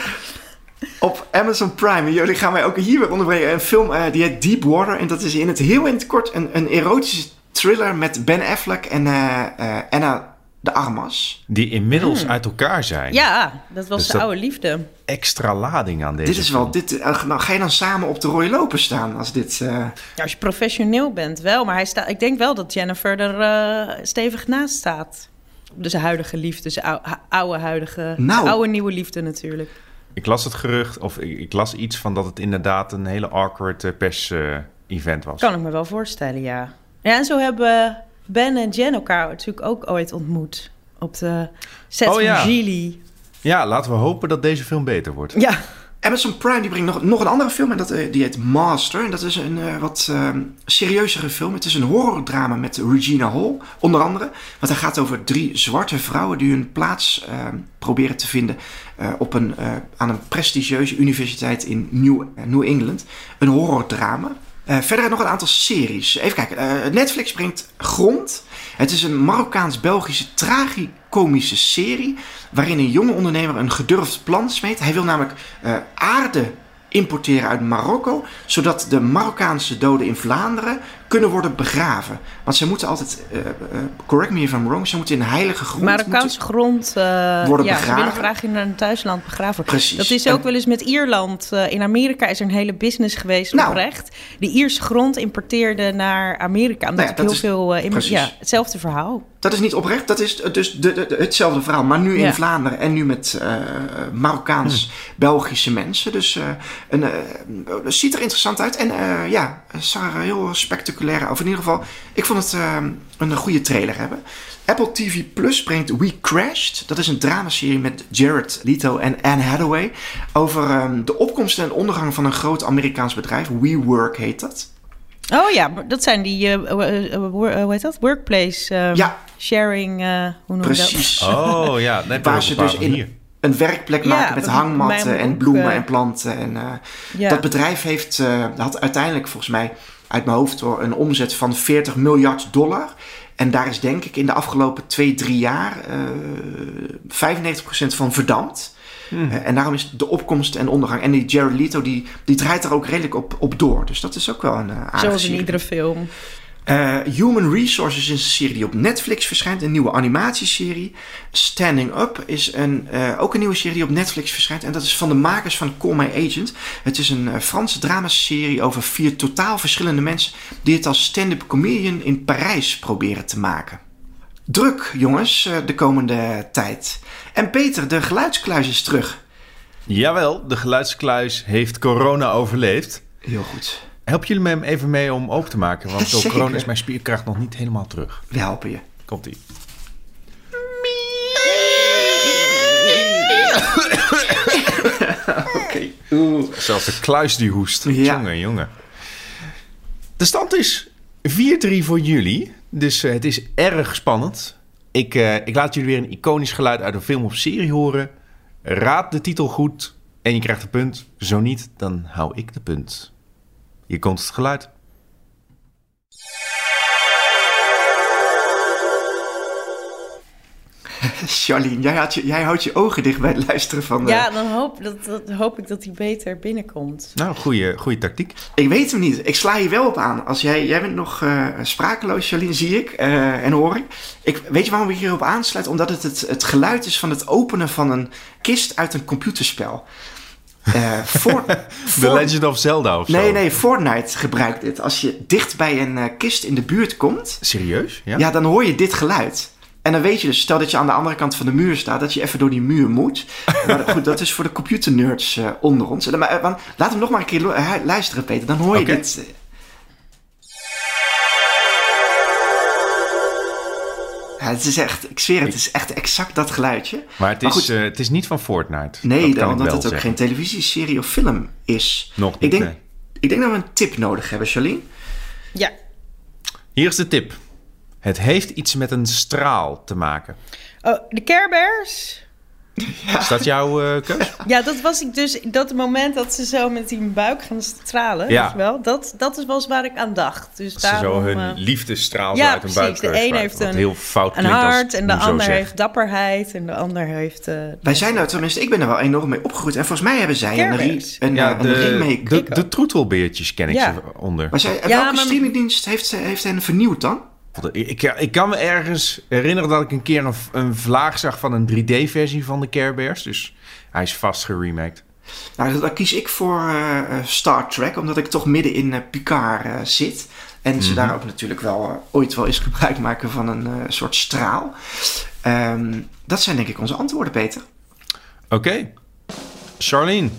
Op Amazon Prime, en jullie gaan mij ook hier weer onderbrengen, een film uh, die heet Deep Water. En dat is in het heel in het kort een, een erotische thriller met Ben Affleck en uh, uh, Anna de Armas. Die inmiddels hmm. uit elkaar zijn. Ja, dat was dus de oude liefde. Extra lading aan deze Dit is wel, dit, nou, ga je dan samen op de rode lopen staan als dit... Ja, als je professioneel bent wel, maar hij staat, ik denk wel dat Jennifer er stevig naast staat. Dus huidige liefde, dus oude, oude huidige, nou. oude nieuwe liefde natuurlijk. Ik las het gerucht, of ik, ik, las iets van dat het inderdaad een hele awkward uh, pers-event uh, was. Kan ik me wel voorstellen, ja. Ja, en zo hebben Ben en Jen elkaar natuurlijk ook ooit ontmoet. Op de set oh, van ja. Gili. Ja, laten we hopen dat deze film beter wordt. Ja. Amazon Prime die bringt nog, nog een andere film en dat, die heet Master. En dat is een uh, wat uh, serieuzere film. Het is een horrordrama met Regina Hall, onder andere. Want hij gaat over drie zwarte vrouwen die hun plaats uh, proberen te vinden op een, aan een prestigieuze universiteit in New, New England. Een horrordrama. Eh, verder nog een aantal series. Even kijken. eh, Netflix brengt Grond. Het is een Marokkaans-Belgische tragicomische serie. waarin een jonge ondernemer een gedurfd plan smeet. Hij wil namelijk eh, aarde importeren uit Marokko. zodat de Marokkaanse doden in Vlaanderen kunnen worden begraven. Want ze moeten altijd, eh, eh, correct me if I'm wrong, ze moeten in heilige grond. Marokkaanse grond uh, Worden ja, begraven. Ze willen graag in hun thuisland begraven. Precies. Dat is ook En- wel eens met Ierland. Uh, in Amerika is er een hele business geweest Nou. oprecht. Die Ierse grond importeerde naar Amerika. Omdat Nou ja, heel is- veel... Uh, precies. ja, hetzelfde verhaal. Dat is niet oprecht, dat is dus de, de- de- hetzelfde verhaal. Maar nu in Ja. Vlaanderen en nu met eh, Marokkaans-Belgische mensen. Dus eh, een, eh, het ziet er interessant uit. En eh, ja, het zag er heel spectaculair Of in ieder geval, ik vond het eh, een goede trailer hebben. Apple TV Plus brengt We Crashed. Dat is een dramaserie met Jared Leto en Anne Hathaway. Over ehm, de opkomst en ondergang van een groot Amerikaans bedrijf. WeWork heet dat. Oh ja, dat zijn die... uh, uh, uh, hoe heet dat? Workplace um, Ja. sharing... uh, hoe noem je dat? Precies. Oh ja, net Waar ze dus in hier. een werkplek Ja, maken met hangmatten en bloemen eh, en planten. En, eh, Ja. Dat bedrijf heeft, eh, had uiteindelijk volgens mij uit mijn hoofd een omzet van 40 miljard dollar. En daar is denk ik in de afgelopen twee, drie jaar eh 95% van verdampt. Eh, en daarom is de opkomst en ondergang. En die Jared Leto die, die draait er ook redelijk op, op door. Dus dat is ook wel een uh, Zoals in iedere film. Uh, Human Resources is een serie die op Netflix verschijnt. Een nieuwe animatieserie. Standing Up is een, uh, ook een nieuwe serie die op Netflix verschijnt. En dat is van de makers van Call My Agent. Het is een uh, Franse dramaserie over vier totaal verschillende mensen... die het als stand-up comedian in Parijs proberen te maken. Druk, jongens, de komende tijd. En Peter, de geluidskluis is terug. Jawel, de geluidskluis heeft corona overleefd. Heel goed. Help jullie me hem even mee om open te maken? Want door corona is mijn spierkracht nog niet helemaal terug. We helpen je. Komt-ie. Oké. Okay. Zelfs de kluis die hoest. Ja. Jongen, jongen. De stand is 4-3 voor jullie. Dus uh, het is erg spannend. Ik, uh, ik laat jullie weer een iconisch geluid uit een film of serie horen. Raad de titel goed en je krijgt een punt. Zo niet, dan hou ik de punt. Hier komt het geluid. Charlene, jij, had je, jij houdt je ogen dicht bij het luisteren van... De... Ja, dan hoop, dat, dat, hoop ik dat hij beter binnenkomt. Nou, goede, goede tactiek. Ik weet hem niet. Ik sla je wel op aan. Als jij, jij bent nog uh, sprakeloos, Charlene, zie ik uh, en hoor ik. ik. Weet je waarom ik hierop aansluit? Omdat het, het het geluid is van het openen van een kist uit een computerspel. Uh, for, for... The Legend of Zelda of nee, zo? Nee, Fortnite gebruikt dit. Als je dicht bij een uh, kist in de buurt komt... Serieus? Ja? ja, dan hoor je dit geluid. En dan weet je dus, stel dat je aan de andere kant van de muur staat, dat je even door die muur moet. Maar goed, dat is voor de computernerds uh, onder ons. Maar, uh, laat hem nog maar een keer luisteren, Peter. Dan hoor je okay. dit. Het is echt, ik zweer het, het is echt exact dat geluidje. Maar het is, maar goed, uh, het is niet van Fortnite. Nee, dat omdat het ook zeggen. geen televisieserie of film is. Nog niet, ik denk, nee. ik denk dat we een tip nodig hebben, Charlene. Ja. Hier is de tip. Het heeft iets met een straal te maken. Oh, de Care Bears? Ja. Is dat jouw uh, keus? Ja, dat was ik dus. Dat moment dat ze zo met die buik gaan stralen. Ja. Wel, dat, dat was waar ik aan dacht. Dus dat daarom, ze zo hun uh, liefdesstraal ja, uit hun precies. buik De een heeft een, heel fout een hart en de ander zegt. heeft dapperheid en de ander heeft. Uh, Wij zijn er, tenminste, ik ben er wel enorm mee opgegroeid. En volgens mij hebben zij een, re een, ja, een de, remake. De, de, de troetelbeertjes ken ik ja. ze onder. Maar zij, welke streamingdienst heeft, heeft hen vernieuwd dan? Ik, ik, kan me ergens herinneren dat ik een keer een, een vlaag zag van een 3D-versie van de Care Bears. Dus hij is vast geremaked. Nou, dan kies ik voor uh, Star Trek, omdat ik toch midden in uh, Picard uh, zit. En mm -hmm. ze daar ook natuurlijk wel ooit wel eens gebruik maken van een soort straal. Um, dat zijn denk ik onze antwoorden, Peter. Oké. Okay. Charlene,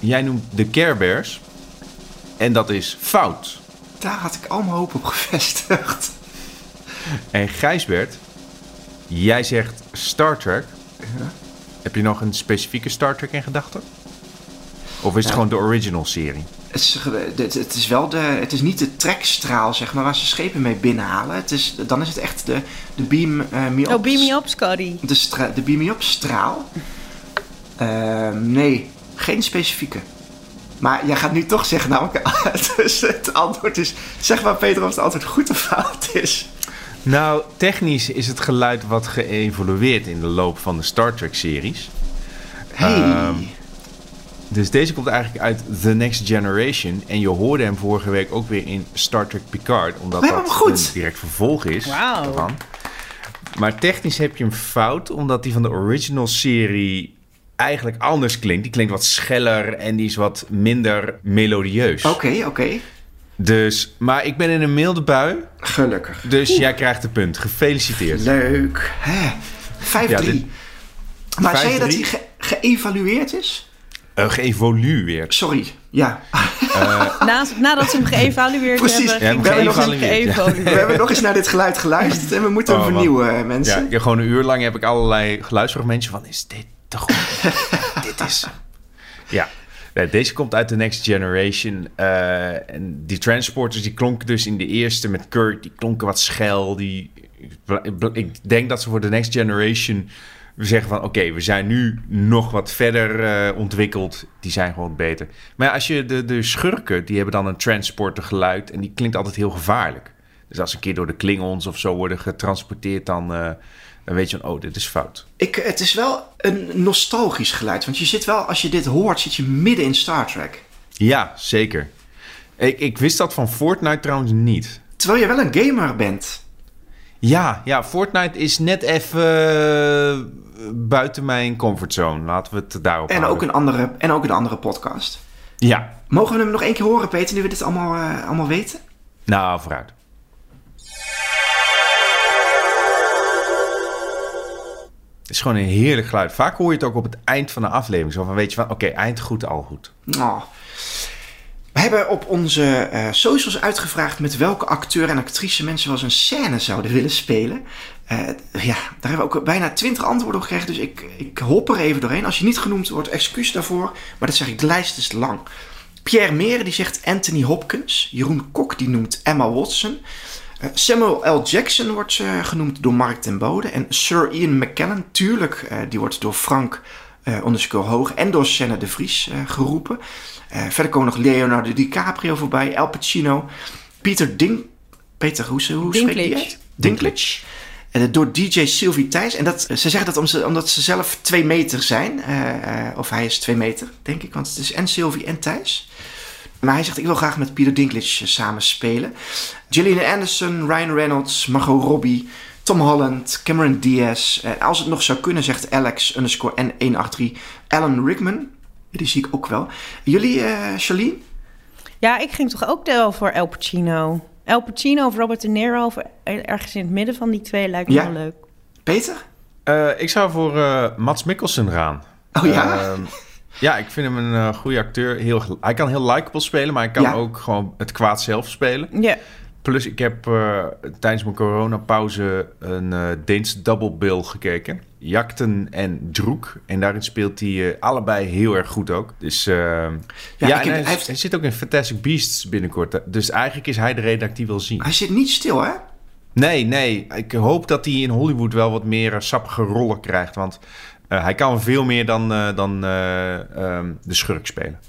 jij noemt de Care Bears. En dat is fout. Daar had ik al mijn hoop op gevestigd. En Gijsbert, jij zegt Star Trek. Ja. Heb je nog een specifieke Star Trek in gedachten? Of is het ja. gewoon de original serie? Het is, het is wel de. Het is niet de trekstraal, zeg maar, waar ze schepen mee binnenhalen. Het is, dan is het echt de, de beam uh, me up. Oh, beam me up, Scotty. De, stra, de beam me up straal. Uh, nee, geen specifieke. Maar jij gaat nu toch zeggen, namelijk, dus het antwoord is... Zeg maar, Peter, of het antwoord goed of fout is. Nou, technisch is het geluid wat geëvolueerd in de loop van de Star Trek-series. Hey. Ehm, Dus deze komt eigenlijk uit The Next Generation. En je hoorde hem vorige week ook weer in Star Trek Picard. Omdat dat een direct vervolg is. Wauw. Maar technisch heb je hem fout. Omdat die van de original serie eigenlijk anders klinkt. Die klinkt wat scheller en die is wat minder melodieus. Oké, oké. Dus, maar ik ben in een milde bui. Gelukkig. Dus jij krijgt de punt. Gefeliciteerd. Leuk. Hè? 5-3. Ja, dit- maar zei je dat 5-3? hij ge- geëvalueerd is? Uh, geëvolueerd. Sorry. Ja. Na, nadat ze hem geëvalueerd Precies. hebben, Ja, ging we. We hebben nog eens naar dit geluid geluisterd en we moeten hem Oh, vernieuwen, Ja, mensen. ja, gewoon een uur lang heb ik allerlei geluidsfragmentjes van... Is dit te goed? dit is... Ja, Deze komt uit de Next Generation. eh, en die transporters die klonken dus in de eerste met Kirk... die klonken wat schel. Die, ik denk dat ze voor de Next Generation zeggen van... oké, we zijn nu nog wat verder eh, ontwikkeld. Die zijn gewoon beter. Maar als je de, de schurken... die hebben dan een transporter geluid... en die klinkt altijd heel gevaarlijk. Dus als een keer door de Klingons of zo worden getransporteerd... dan, eh, dan weet je van, oh, dit is fout. Ik, het is wel een nostalgisch geluid, want je zit wel, als je dit hoort, zit je midden in Star Trek. Ja, zeker. Ik, ik wist dat van Fortnite trouwens niet. Terwijl je wel een gamer bent. Ja, ja, Fortnite is net even eh, buiten mijn comfortzone. Laten we het daarop En houden. ook, een andere, en ook een andere podcast. Ja, Mogen we hem nog één keer horen, Peter, nu we dit allemaal, eh, allemaal weten? nou, vooruit. Het is gewoon een heerlijk geluid. Vaak hoor je het ook op het eind van de aflevering. Zo van, weet je van, oké, eind goed, al goed. Oh. We hebben op onze eh, socials uitgevraagd met welke acteur en actrice mensen wel eens een scène zouden willen spelen. Eh, ja, daar hebben we ook bijna twintig antwoorden op gekregen, dus ik, ik hop er even doorheen. Als je niet genoemd wordt, excuus daarvoor, maar dat zeg ik, de lijst is lang. Pierre Meren die zegt Anthony Hopkins. Jeroen Kok die noemt Emma Watson. Samuel L. Jackson wordt eh, genoemd door Mark ten Bode. En Sir Ian McKellen, tuurlijk, eh, die wordt door Frank eh underscore Hoog en door Senna de Vries eh, geroepen. Eh, verder komen nog Leonardo DiCaprio voorbij, Al Pacino, Peter Ding... Peter, hoe, hoe spreek je die Dinklage. uit? Dinklage. Door DJ Sylvie Thijs. En dat, ze zeggen dat om ze, omdat ze zelf twee meter zijn. eh, eh, of hij is twee meter, denk ik. Want het is en Sylvie en Thijs. Maar hij zegt, ik wil graag met Peter Dinklage samen spelen. Gillian Anderson, Ryan Reynolds, Margot Robbie, Tom Holland, Cameron Diaz. Eh, als het nog zou kunnen, zegt Alex underscore N183. Alan Rickman, die zie ik ook wel. Jullie, eh Charlene? Ja, ik ging toch ook wel voor El Pacino. El Pacino of Robert De Niro, of ergens in het midden van die twee lijkt me Ja. wel leuk. Peter? Eh, ik zou voor eh, Mats Mikkelsen gaan. Oh ja? Ja, ik vind hem een eh, goede acteur. Heel, hij kan heel likable spelen, maar hij kan Ja. ook gewoon het kwaad zelf spelen. Ja. Plus, ik heb eh, tijdens mijn coronapauze een eh Deens double bill gekeken. Jakten en Droek. En daarin speelt hij allebei heel erg goed ook. Dus ja, en hij, hij heeft- hij zit ook in Fantastic Beasts binnenkort. Dus eigenlijk is hij de reden dat ik die wil zien. Hij zit niet stil, hè? Nee, nee. Ik hoop dat hij in Hollywood wel wat meer sappige rollen krijgt. Want eh, hij kan veel meer dan, eh, dan eh, ehm, de schurk spelen.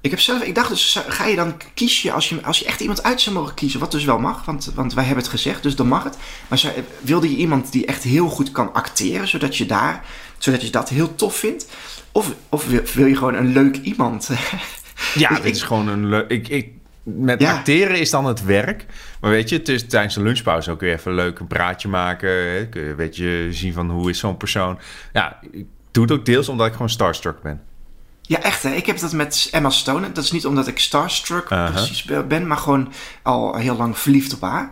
Ik heb zelf, ik dacht dus, ga je dan kies je als, je als je echt iemand uit zou mogen kiezen, wat dus wel mag, want, want wij hebben het gezegd, dus dan mag het. Maar zou, wilde je iemand die echt heel goed kan acteren, zodat je daar, zodat je dat heel tof vindt? Of, of wil, wil je gewoon een leuk iemand? Ja, dit is gewoon een leuk... Ik, ik, met Ja. acteren is dan het werk. Maar weet je, het is tijdens de lunchpauze ook weer even leuk een praatje maken. Hè? Kun je, weet je, zien van hoe is zo'n persoon. Ja, ik doe het ook deels omdat ik gewoon starstruck ben. Ja, echt hè. Ik heb dat met Emma Stone. Dat is niet omdat ik starstruck precies ben, maar gewoon al heel lang verliefd op haar.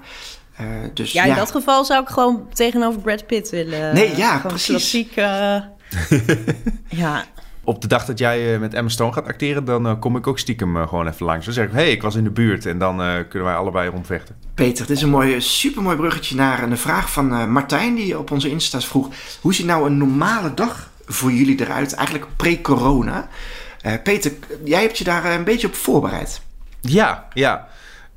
Eh, dus Ja, ja, in dat geval zou ik gewoon tegenover Brad Pitt willen. Nee, ja, gewoon precies. Klassiek. ja. Op de dag dat jij eh, met Emma Stone gaat acteren, dan eh, kom ik ook stiekem eh, gewoon even langs. Dan zeg ik, hé, hey, ik was in de buurt. En dan kunnen wij allebei rondvechten. Peter, dit is een mooi, supermooi bruggetje naar een vraag van Martijn, die op onze Insta's vroeg. Hoe ziet nou een normale dag voor jullie eruit, eigenlijk pre-corona? Peter, jij hebt je daar een beetje op voorbereid. Ja, ja.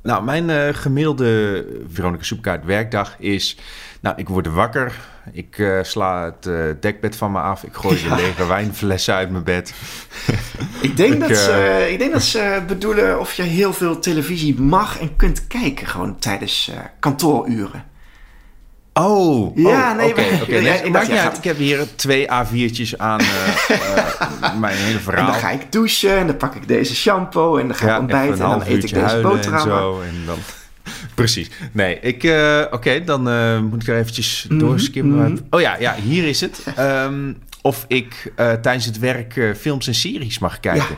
Nou, mijn eh, gemiddelde Veronica Soepkaart werkdag is... Nou, ik word wakker. Ik eh, sla het eh, dekbed van me af. Ik gooi de lege wijnflessen uit mijn bed. Ik denk, Ik, dat, ze, ik denk dat ze bedoelen of je heel veel televisie mag en kunt kijken gewoon tijdens kantooruren. Oh, Ja, oh, nee, oké. Nee, ik dacht, maakt niet ja, uit. gaat- Ik heb hier twee A4'tjes aan eh, eh, mijn hele En verhaal. dan ga ik douchen en dan pak ik deze shampoo en dan ga ik Ja, ontbijten en dan eet ik deze boterhammen. En zo, en dan... Precies. Nee, ik... eh, Oké, dan moet ik er eventjes doorskimmen. mhm. Oh ja, ja, hier is het. Ehm, of ik tijdens het werk films en series mag kijken.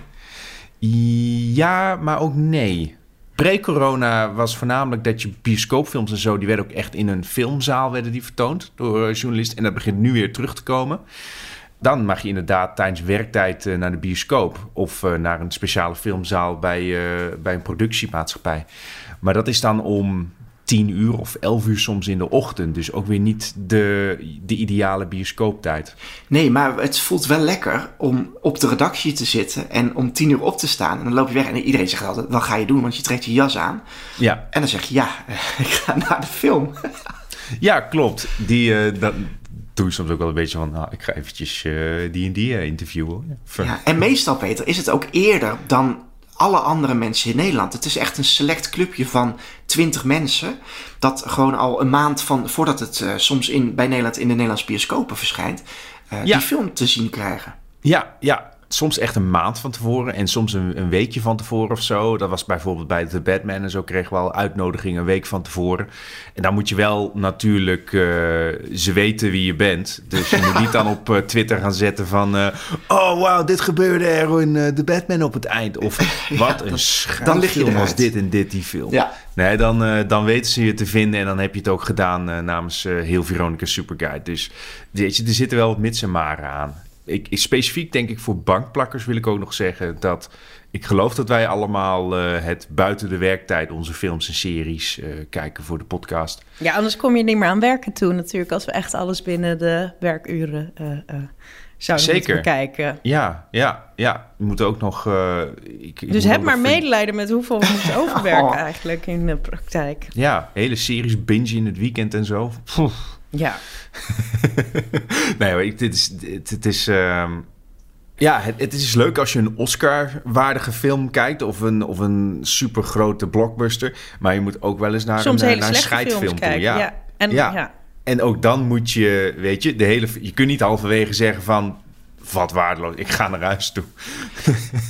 Ja, maar ook nee. Pre-corona was voornamelijk dat je bioscoopfilms en zo... die werden ook echt in een filmzaal werden die vertoond door eh, journalisten. En dat begint nu weer terug te komen. Dan mag je inderdaad tijdens werktijd eh, naar de bioscoop... of eh, naar een speciale filmzaal bij, bij een productiemaatschappij. Maar dat is dan om tien uur of elf uur soms in de ochtend. Dus ook weer niet de, de ideale bioscooptijd. Nee, maar het voelt wel lekker om op de redactie te zitten en om tien uur op te staan. En dan loop je weg en iedereen zegt altijd, wat ga je doen? Want je trekt je jas aan. Ja, En dan zeg je, ja, ik ga naar de film. ja klopt. Die, eh, dat doe ik soms ook wel een beetje van... Nou, ik ga eventjes eh, die en die eh, interviewen. Ja. Ja, en meestal, Peter, is het ook eerder dan alle andere mensen in Nederland. Het is echt een select clubje van 20 mensen. Dat gewoon al een maand van voordat het eh, soms in, bij Nederland in de Nederlandse bioscopen verschijnt. eh, Ja. die film te zien krijgen. Ja, ja. Soms echt een maand van tevoren en soms een, een weekje van tevoren of zo. Dat was bijvoorbeeld bij The Batman en zo kregen we al uitnodigingen een week van tevoren. En dan moet je wel natuurlijk eh, ze weten wie je bent. Dus je moet niet dan op eh, Twitter gaan zetten van... eh, oh, wauw, dit gebeurde er in The Batman op het eind. Of wat een was eruit. dit en dit die film. Ja. Nee, dan, dan weten ze je te vinden en dan heb je het ook gedaan namens heel Veronica Superguide. Dus weet je, er zitten wel wat mits en maren aan. Ik, specifiek denk ik voor bankplakkers wil ik ook nog zeggen dat ik geloof dat wij allemaal eh, het buiten de werktijd onze films en series eh, kijken voor de podcast. Ja, anders kom je niet meer aan werken toe natuurlijk. Als we echt alles binnen de werkuren eh, zouden Zeker. moeten bekijken. Ja, ja, ja. We moeten ook nog. ik, Dus heb maar medelijden met hoeveel we moeten overwerken Oh. eigenlijk in de praktijk. Ja, hele series binge in het weekend en zo. Ja. nee, ik, dit is, dit, het is, ehm, ja, het, het is leuk als je een Oscar-waardige film kijkt of een, of een supergrote blockbuster. Maar je moet ook wel eens naar Soms een, hele naar een scheidfilm toe. kijken. Ja. Ja. En, Ja. ja. En ook dan moet je, weet je, de hele, je kunt niet halverwege zeggen van, wat waardeloos, ik ga naar huis toe.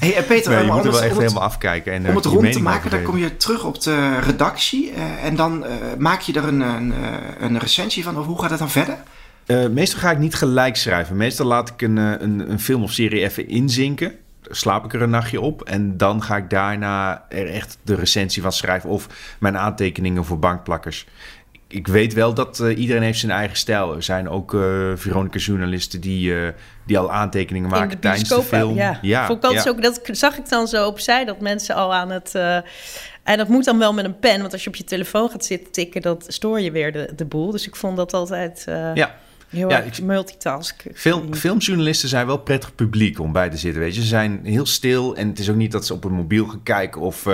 Hey, en Peter, Nee, je om moet er het- wel echt het- helemaal afkijken. En, Om eh, het je rond te maken, dan kom je terug op de redactie eh, en dan eh, maak je er een, een, eh, een recensie van. Of hoe gaat het dan verder? Eh, meestal ga ik niet gelijk schrijven. Meestal laat ik een, eh, een, een film of serie even inzinken. Dan slaap ik er een nachtje op. En dan ga ik daarna er echt de recensie van schrijven. Of mijn aantekeningen voor bankplakkers. Ik weet wel dat eh, iedereen heeft zijn eigen stijl. Er zijn ook eh Veronica-journalisten die, eh, die al aantekeningen maken de tijdens de film. Ja. ja. Ook, dat zag ik dan zo opzij, dat mensen al aan het... en dat moet dan wel met een pen, want als je op je telefoon gaat zitten tikken... dat stoor je weer de, de boel. Dus ik vond dat altijd Ja. heel Ja, ik- multitask. Film, filmjournalisten zijn wel prettig publiek om bij te zitten. Weet je. Ze zijn heel stil en het is ook niet dat ze op een mobiel gaan kijken of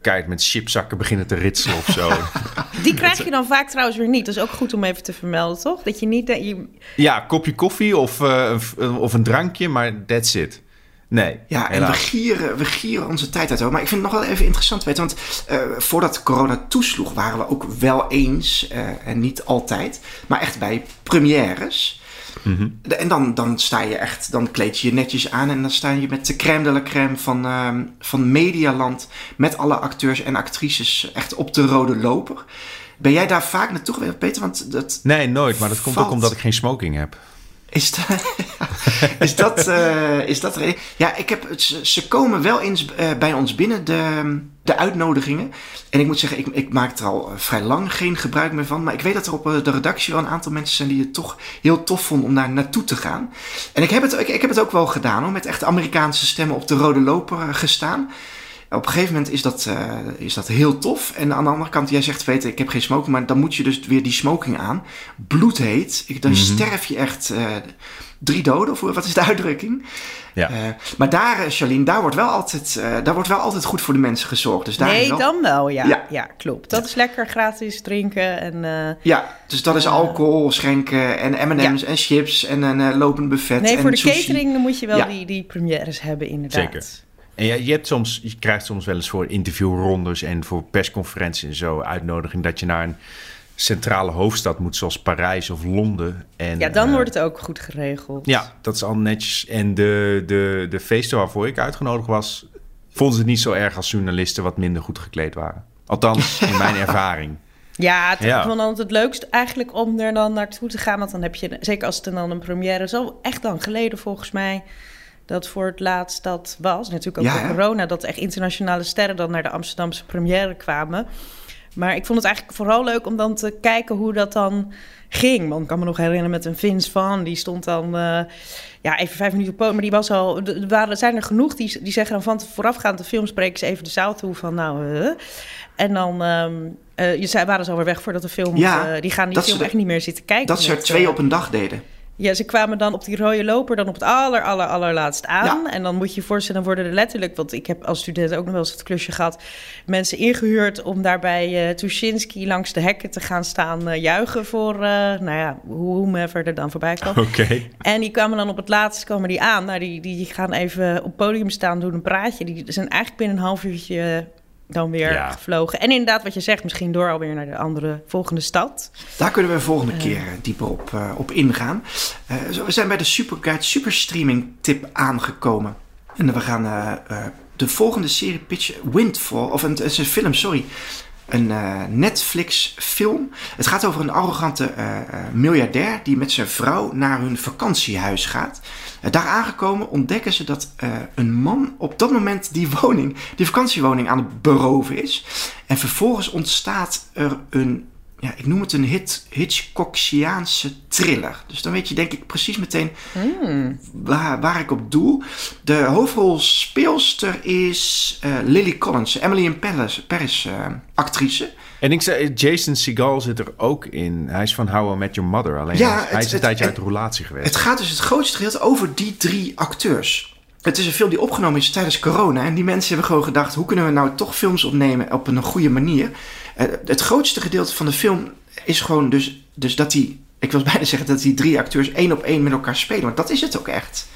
kijk, met chipzakken beginnen te ritselen of zo. Die krijg je dan vaak trouwens weer niet. Dat is ook goed om even te vermelden, toch? Dat je niet... Dat je, ja, kopje koffie of, eh, of een drankje, maar that's it. Nee, Ja, en we gieren, we gieren onze tijd uit. hoor. Maar ik vind het nog wel even interessant te weten. Want eh, voordat corona toesloeg waren we ook wel eens, eh, en niet altijd, maar echt bij premières. De- En dan, dan sta je echt, dan kleed je je netjes aan en dan sta je met de crème de la crème van, ehm, van Medialand. Met alle acteurs en actrices echt op de rode loper. Ben jij daar vaak naartoe geweest, Peter? Want dat, Nee, nooit. Maar dat komt ook omdat ik geen smoking heb. Is dat, is dat, eh, is dat? Ja, ik heb, ze, komen wel eens eh, bij ons binnen, de, de uitnodigingen. En ik moet zeggen, ik, ik maak er al eh, vrij lang geen gebruik meer van. Maar ik weet dat er op de redactie wel een aantal mensen zijn die het toch heel tof vonden om daar naartoe te gaan. En ik heb het, ik, ik heb het ook wel gedaan hoor, met echt Amerikaanse stemmen op de rode loper gestaan. Op een gegeven moment is dat, eh, is dat heel tof. En aan de andere kant, jij zegt, weet ik heb geen smoking, maar dan moet je dus weer die smoking aan. Bloedheet. Ik- Dan sterf je echt eh, drie doden, of wat is de uitdrukking? Ja. Eh, maar daar, Charlene, daar wordt, wel altijd, eh, daar wordt wel altijd goed voor de mensen gezorgd. Dus daar Nee, wel- dan wel, ja. Ja. Ja, klopt. Dat is lekker gratis drinken en... eh, Ja, dus dat is alcohol schenken en M&M's en chips en een eh, lopend buffet nee, en voor de sushi. catering dan moet je wel Ja. die, die premières hebben, inderdaad. Zeker. En je, je, hebt soms, je krijgt soms wel eens voor interviewrondes en voor persconferenties en zo uitnodiging dat je naar een centrale hoofdstad moet, zoals Parijs of Londen. En, Ja, dan eh, wordt het ook goed geregeld. Ja, dat is al netjes. En de, de, de feesten waarvoor ik uitgenodigd was, vonden ze het niet zo erg als journalisten wat minder goed gekleed waren. Althans, in mijn ervaring. Ja, het Ja. vond dan het leukst eigenlijk om er dan naartoe te gaan. Want dan heb je, zeker als het dan een première is, al echt lang geleden volgens mij... dat voor het laatst dat was. Natuurlijk ook Ja, door corona, dat echt internationale sterren... dan naar de Amsterdamse première kwamen. Maar ik vond het eigenlijk vooral leuk om dan te kijken hoe dat dan ging. Want ik kan me nog herinneren met een Vince Van, die stond dan... eh, ja, even vijf minuten op podium, maar die was al... Er waren, zijn er genoeg die, die zeggen dan van voorafgaand de film... spreken ze even de zaal toe van nou... eh. en dan... ehm eh, je zei, waren ze alweer weg voordat de film... Ja, die gaan die film echt niet meer zitten kijken. Dat ze er twee op een dag deden. Ja, ze kwamen dan op die rode loper dan op het aller, aller, allerlaatst aan. Ja. En dan moet je je voorstellen, dan worden er letterlijk... want ik heb als student ook nog wel eens het klusje gehad... mensen ingehuurd om daar bij eh Tuschinski langs de hekken te gaan staan eh, juichen... voor, eh, nou ja, er dan voorbij kwam. Oké. En die kwamen dan op het laatst komen die aan. Nou, die, die gaan even op het podium staan, doen een praatje. Die zijn eigenlijk binnen een half uurtje dan weer Ja. gevlogen. En inderdaad, wat je zegt, misschien door alweer naar de andere volgende stad. Daar kunnen we de volgende keer eh, dieper op, eh, op ingaan. Eh, zo, we zijn bij de Superguide Superstreaming tip aangekomen. En we gaan eh, eh, de volgende serie pitchen. Windfall, of een, het is een film, sorry. Een eh, Netflix film. Het gaat over een arrogante eh, eh, miljardair die met zijn vrouw naar hun vakantiehuis gaat. Daar aangekomen ontdekken ze dat een man op dat moment die woning, die vakantiewoning aan het beroven is. En vervolgens ontstaat er een ja, ik noem het een hit, Hitchcockiaanse thriller. Dus dan weet je denk ik precies meteen waar, waar ik op doel. De hoofdrolspeelster is eh, Lily Collins, Emily in Paris, Paris eh, actrice. En ik zei, Jason Segal zit er ook in. Hij is van How I Met Your Mother. Alleen Ja, hij, het- is een het- tijdje het- uit de relatie geweest. Het gaat dus het grootste gedeelte over die drie acteurs. Het is een film die opgenomen is tijdens corona. En die mensen hebben gewoon gedacht: hoe kunnen we nou toch films opnemen op een goede manier? Eh, het grootste gedeelte van de film is gewoon dus, dus dat die. Ik wil bijna zeggen dat die drie acteurs één op één met elkaar spelen. Want dat is het ook echt.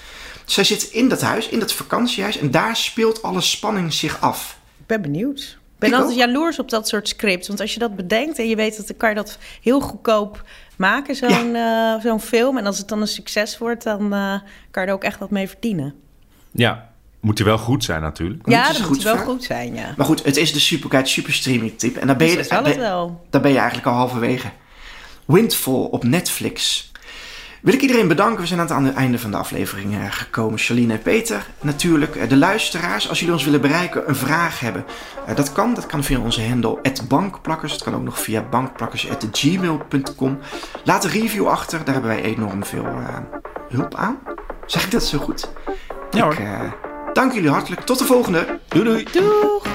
Zij zit in dat huis, in dat vakantiehuis. En daar speelt alle spanning zich af. Ik ben benieuwd. Ik ben Ik altijd ook. jaloers op dat soort scripts. Want als je dat bedenkt en je weet dat dan kan je dat heel goedkoop maken, zo'n eh, zo'n film. En als het dan een succes wordt, dan eh, kan je er ook echt wat mee verdienen. Ja, moet hij wel goed zijn natuurlijk. Moet ja, je dat moet goed wel goed zijn, ja. Maar goed, het is de Superguide Superstreaming tip. En daar ben je, Dus dat daar- daar ben je eigenlijk al halverwege. Windfall op Netflix. Wil ik iedereen bedanken. We zijn aan het einde van de aflevering eh, gekomen. Charlene en Peter. Natuurlijk eh, de luisteraars. Als jullie ons willen bereiken, een vraag hebben. eh, dat kan. Dat kan via onze handle bankplakkers. Het kan ook nog via bankplakkers.gmail.com. Laat een review achter. Daar hebben wij enorm veel hulp aan. Zeg ik dat zo goed? Ja, ik dank jullie hartelijk. Tot de volgende. Doei doei. Doeg!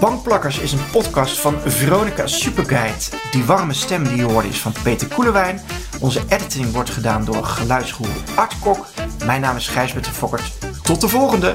Bankplakkers is een podcast van Veronica Superguide. Die warme stem die je hoorde is van Peter Koelewijn. Onze editing wordt gedaan door geluidsgoer Art Kok. Mijn naam is Gijsbert de Fokkert. Tot de volgende!